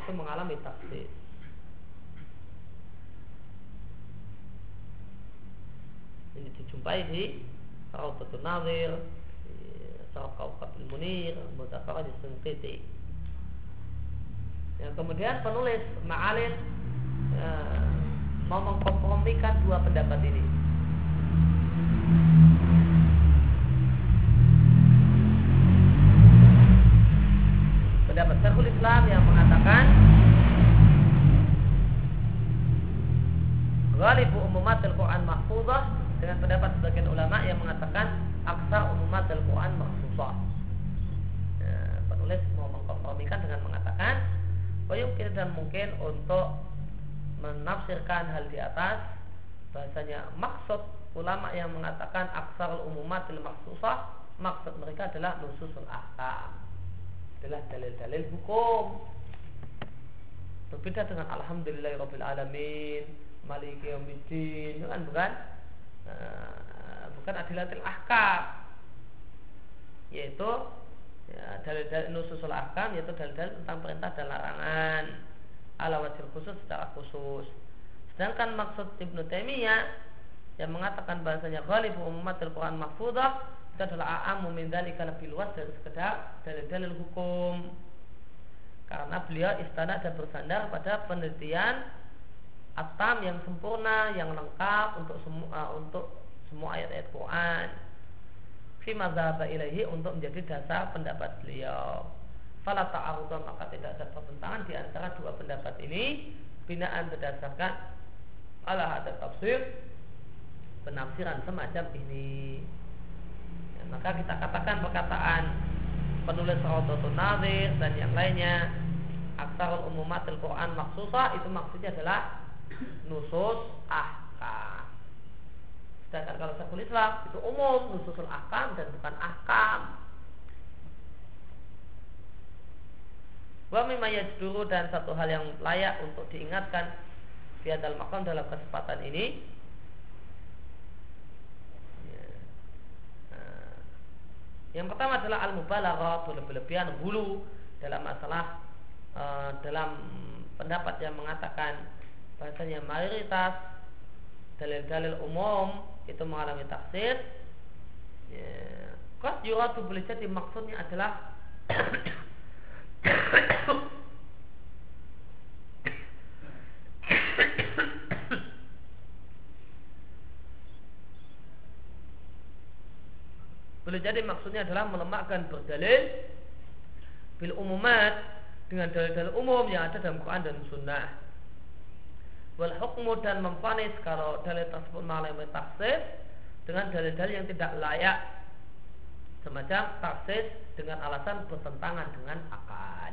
itu mengalami tafsir. Ini dijumpai di Raudatul Nazir, Sarah Kaukabil Munir, Mutafarah di Sengkiti. Yang kemudian penulis Ma'alin ya, mau mengkompromikan dua pendapat ini. Pendapat Syekhul Islam yang mengatakan Ghalibu umumat Al-Quran mahfudah dengan pendapat sebagian ulama yang mengatakan aksar umumat Al-Quran mahfuzah. Ya, penulis mau mengkompromikan dengan mengatakan Bayungkir dan mungkin untuk menafsirkan hal di atas bahasanya maksud ulama yang mengatakan aksar umumatil maksusah maksud mereka adalah nususul ahkam adalah dalil-dalil hukum. Berbeda dengan alhamdulillahirabbil alamin maliki yaumiddin kan bukan uh, bukan adilatil ahkam. Yaitu ya, dalil-dalil nususul ahkam yaitu dalil-dalil tentang perintah dan larangan. Ala wajil khusus secara khusus. Sedangkan maksud Ibnu Taimiyah yang mengatakan bahasanya ghalibu ummatil Quran mahfudah itu adalah a'amu min lebih luas dari sekedar dalil-dalil hukum. Karena beliau istana dan bersandar pada penelitian atam yang sempurna, yang lengkap untuk semua uh, untuk semua ayat-ayat Quran. Fi madzhab ilahi untuk menjadi dasar pendapat beliau. Fala ta'arudun maka tidak ada pertentangan di antara dua pendapat ini binaan berdasarkan ala ada tafsir penafsiran semacam ini. Ya, maka kita katakan perkataan penulis Raudhatun Nazir dan yang lainnya aksarul umumatil Quran maksusah itu maksudnya adalah nusus ahkam. Sedangkan kalau Syekhul Islam itu umum nususul ahkam dan bukan ahkam. Wa mimma dulu dan satu hal yang layak untuk diingatkan di dalam makam dalam kesempatan ini ya. nah, yang pertama adalah al-mubalaghah berlebihan hulu dalam masalah uh, dalam pendapat yang mengatakan bahasanya mayoritas dalil-dalil umum itu mengalami taksis ya, Qad yuradu boleh jadi maksudnya adalah Boleh jadi maksudnya adalah melemahkan berdalil bil umumat dengan dalil-dalil umum yang ada dalam Quran dan Sunnah. Wal hukmu dan memfanis kalau dalil tersebut mengalami taksis dengan dalil-dalil yang tidak layak semacam taksis dengan alasan bertentangan dengan akal.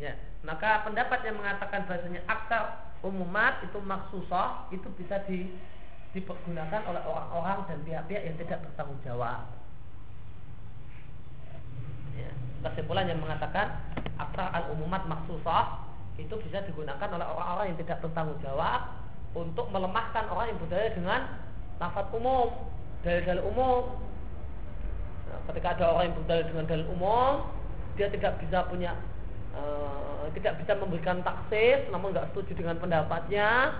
Ya, maka pendapat yang mengatakan bahasanya akal umumat itu maksusah itu bisa di, dipergunakan oleh orang-orang dan pihak-pihak yang tidak bertanggung jawab. Ya, kesimpulan yang mengatakan akta al umumat maksusah itu bisa digunakan oleh orang-orang yang tidak bertanggung jawab untuk melemahkan orang yang berdaya dengan lafaz umum, dalil-dalil umum. Nah, ketika ada orang yang berdaya dengan dalil umum, dia tidak bisa punya Eh, tidak bisa memberikan taksis namun nggak setuju dengan pendapatnya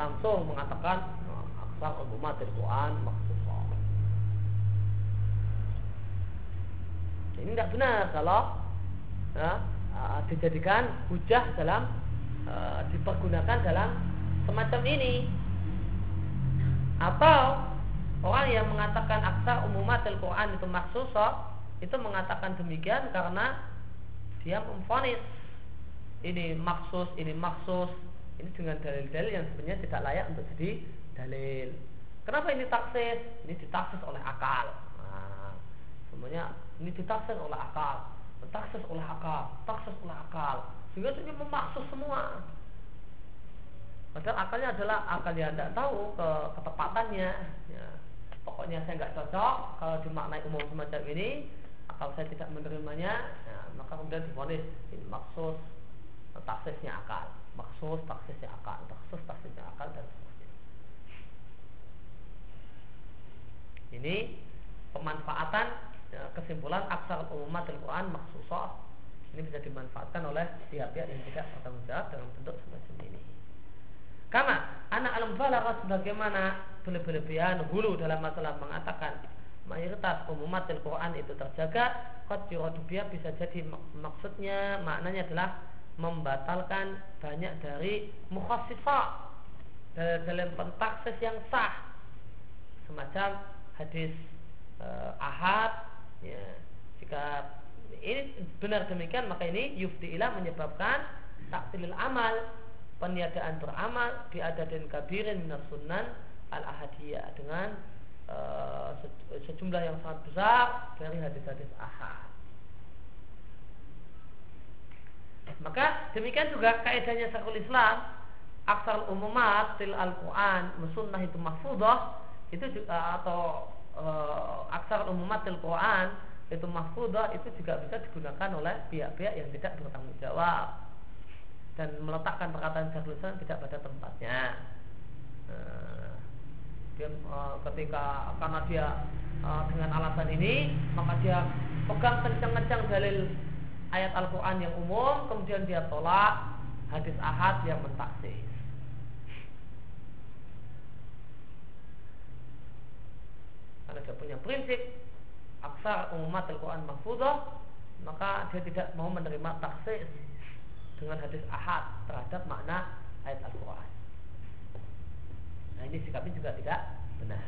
langsung mengatakan aksar umumat dari ini tidak benar kalau ya, uh, dijadikan hujah dalam uh, dipergunakan dalam semacam ini. Atau orang yang mengatakan aksa umumat Al-Quran itu maksudnya itu mengatakan demikian karena dia memfonis ini maksus, ini maksus, ini dengan dalil-dalil yang sebenarnya tidak layak untuk jadi dalil. Kenapa ini taksis? Ini ditaksis oleh akal. Nah, semuanya ini ditaksis oleh akal, ditaksis oleh akal, taksis oleh akal. Sehingga ini memaksus semua. Padahal akalnya adalah akal yang tidak tahu ke ketepatannya. Ya. Pokoknya saya nggak cocok kalau dimaknai umum semacam ini, akal saya tidak menerimanya. Ya maka kemudian difonis ini maksus taksisnya akal maksus taksisnya akal taksus taksisnya akal dan seterusnya. Ini pemanfaatan ya, kesimpulan aksar umat Al-Quran maksusah. Ini bisa dimanfaatkan oleh pihak-pihak yang tidak bertanggung jawab dalam bentuk semacam ini. Karena anak alam balaghah sebagaimana berlebihan hulu dalam masalah mengatakan mayoritas umumat Al-Quran itu terjaga Qad bisa jadi maksudnya maknanya adalah membatalkan banyak dari mukhassifah dalam pentaksis yang sah. Semacam hadis uh, ahad ya. Jika ini benar demikian maka ini yufti'ilah menyebabkan taksilil amal peniadaan beramal diadakan kabirin minas al ahadiyah dengan Eh, sejumlah yang sangat besar dari hadis-hadis ahad. Maka demikian juga kaidahnya Syekhul Islam aksal umumat til al-Quran sunnah itu mahfudah itu juga atau e, aksar umumat til Quran itu mahfudah itu juga bisa digunakan oleh pihak-pihak yang tidak bertanggung jawab dan meletakkan perkataan Syekhul Islam tidak pada tempatnya. Dia uh, ketika karena dia uh, dengan alasan ini maka dia pegang kencang-kencang dalil ayat Al-Quran yang umum kemudian dia tolak hadis ahad yang mentaksis karena dia punya prinsip aksar umat Al-Quran mahfudah maka dia tidak mau menerima taksis dengan hadis ahad terhadap makna ayat Al-Quran Nah ini sikapnya juga tidak benar.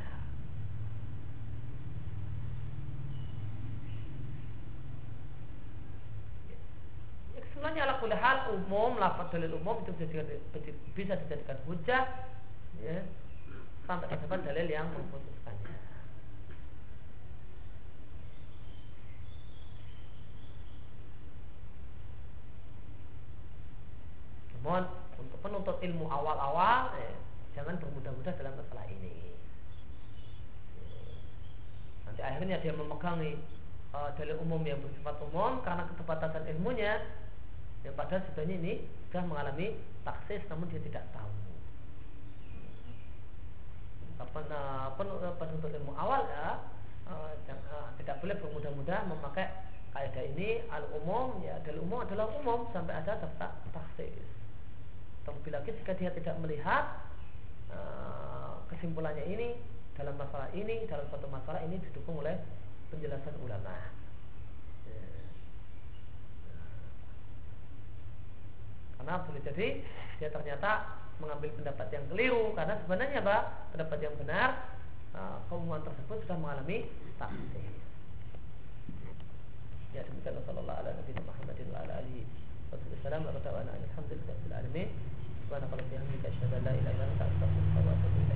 Ya, kesimpulannya ala hal umum lafaz dalil umum itu bisa dijadikan, bisa dijadikan hujah ya, sampai terdapat dalil yang memputuskannya. Namun untuk penuntut ilmu awal-awal ya, jangan bermudah-mudah dalam masalah ini. Nanti akhirnya dia memegangi uh, dalil umum yang bersifat umum karena keterbatasan ilmunya yang padahal sebenarnya ini sudah mengalami taksis namun dia tidak tahu. Penuntut ilmu awal ya uh, tidak boleh bermudah-mudah memakai kaidah ini al umum ya al umum adalah umum sampai ada tak taksis. Terlebih lagi jika dia tidak melihat uh, kesimpulannya ini dalam masalah ini dalam suatu masalah ini didukung oleh penjelasan ulama. Ya. Karena boleh jadi dia ternyata mengambil pendapat yang keliru karena sebenarnya pak pendapat yang benar uh, keumuman tersebut sudah mengalami taksir. Ya demikian sallallahu ala nabi Muhammadin wa ala alihi wasallam wa ta'ala alhamdulillah alamin. سبحانك اللهم وبحمدك أشهد أن لا إله إلا أنت أستغفرك وأتوب إليك.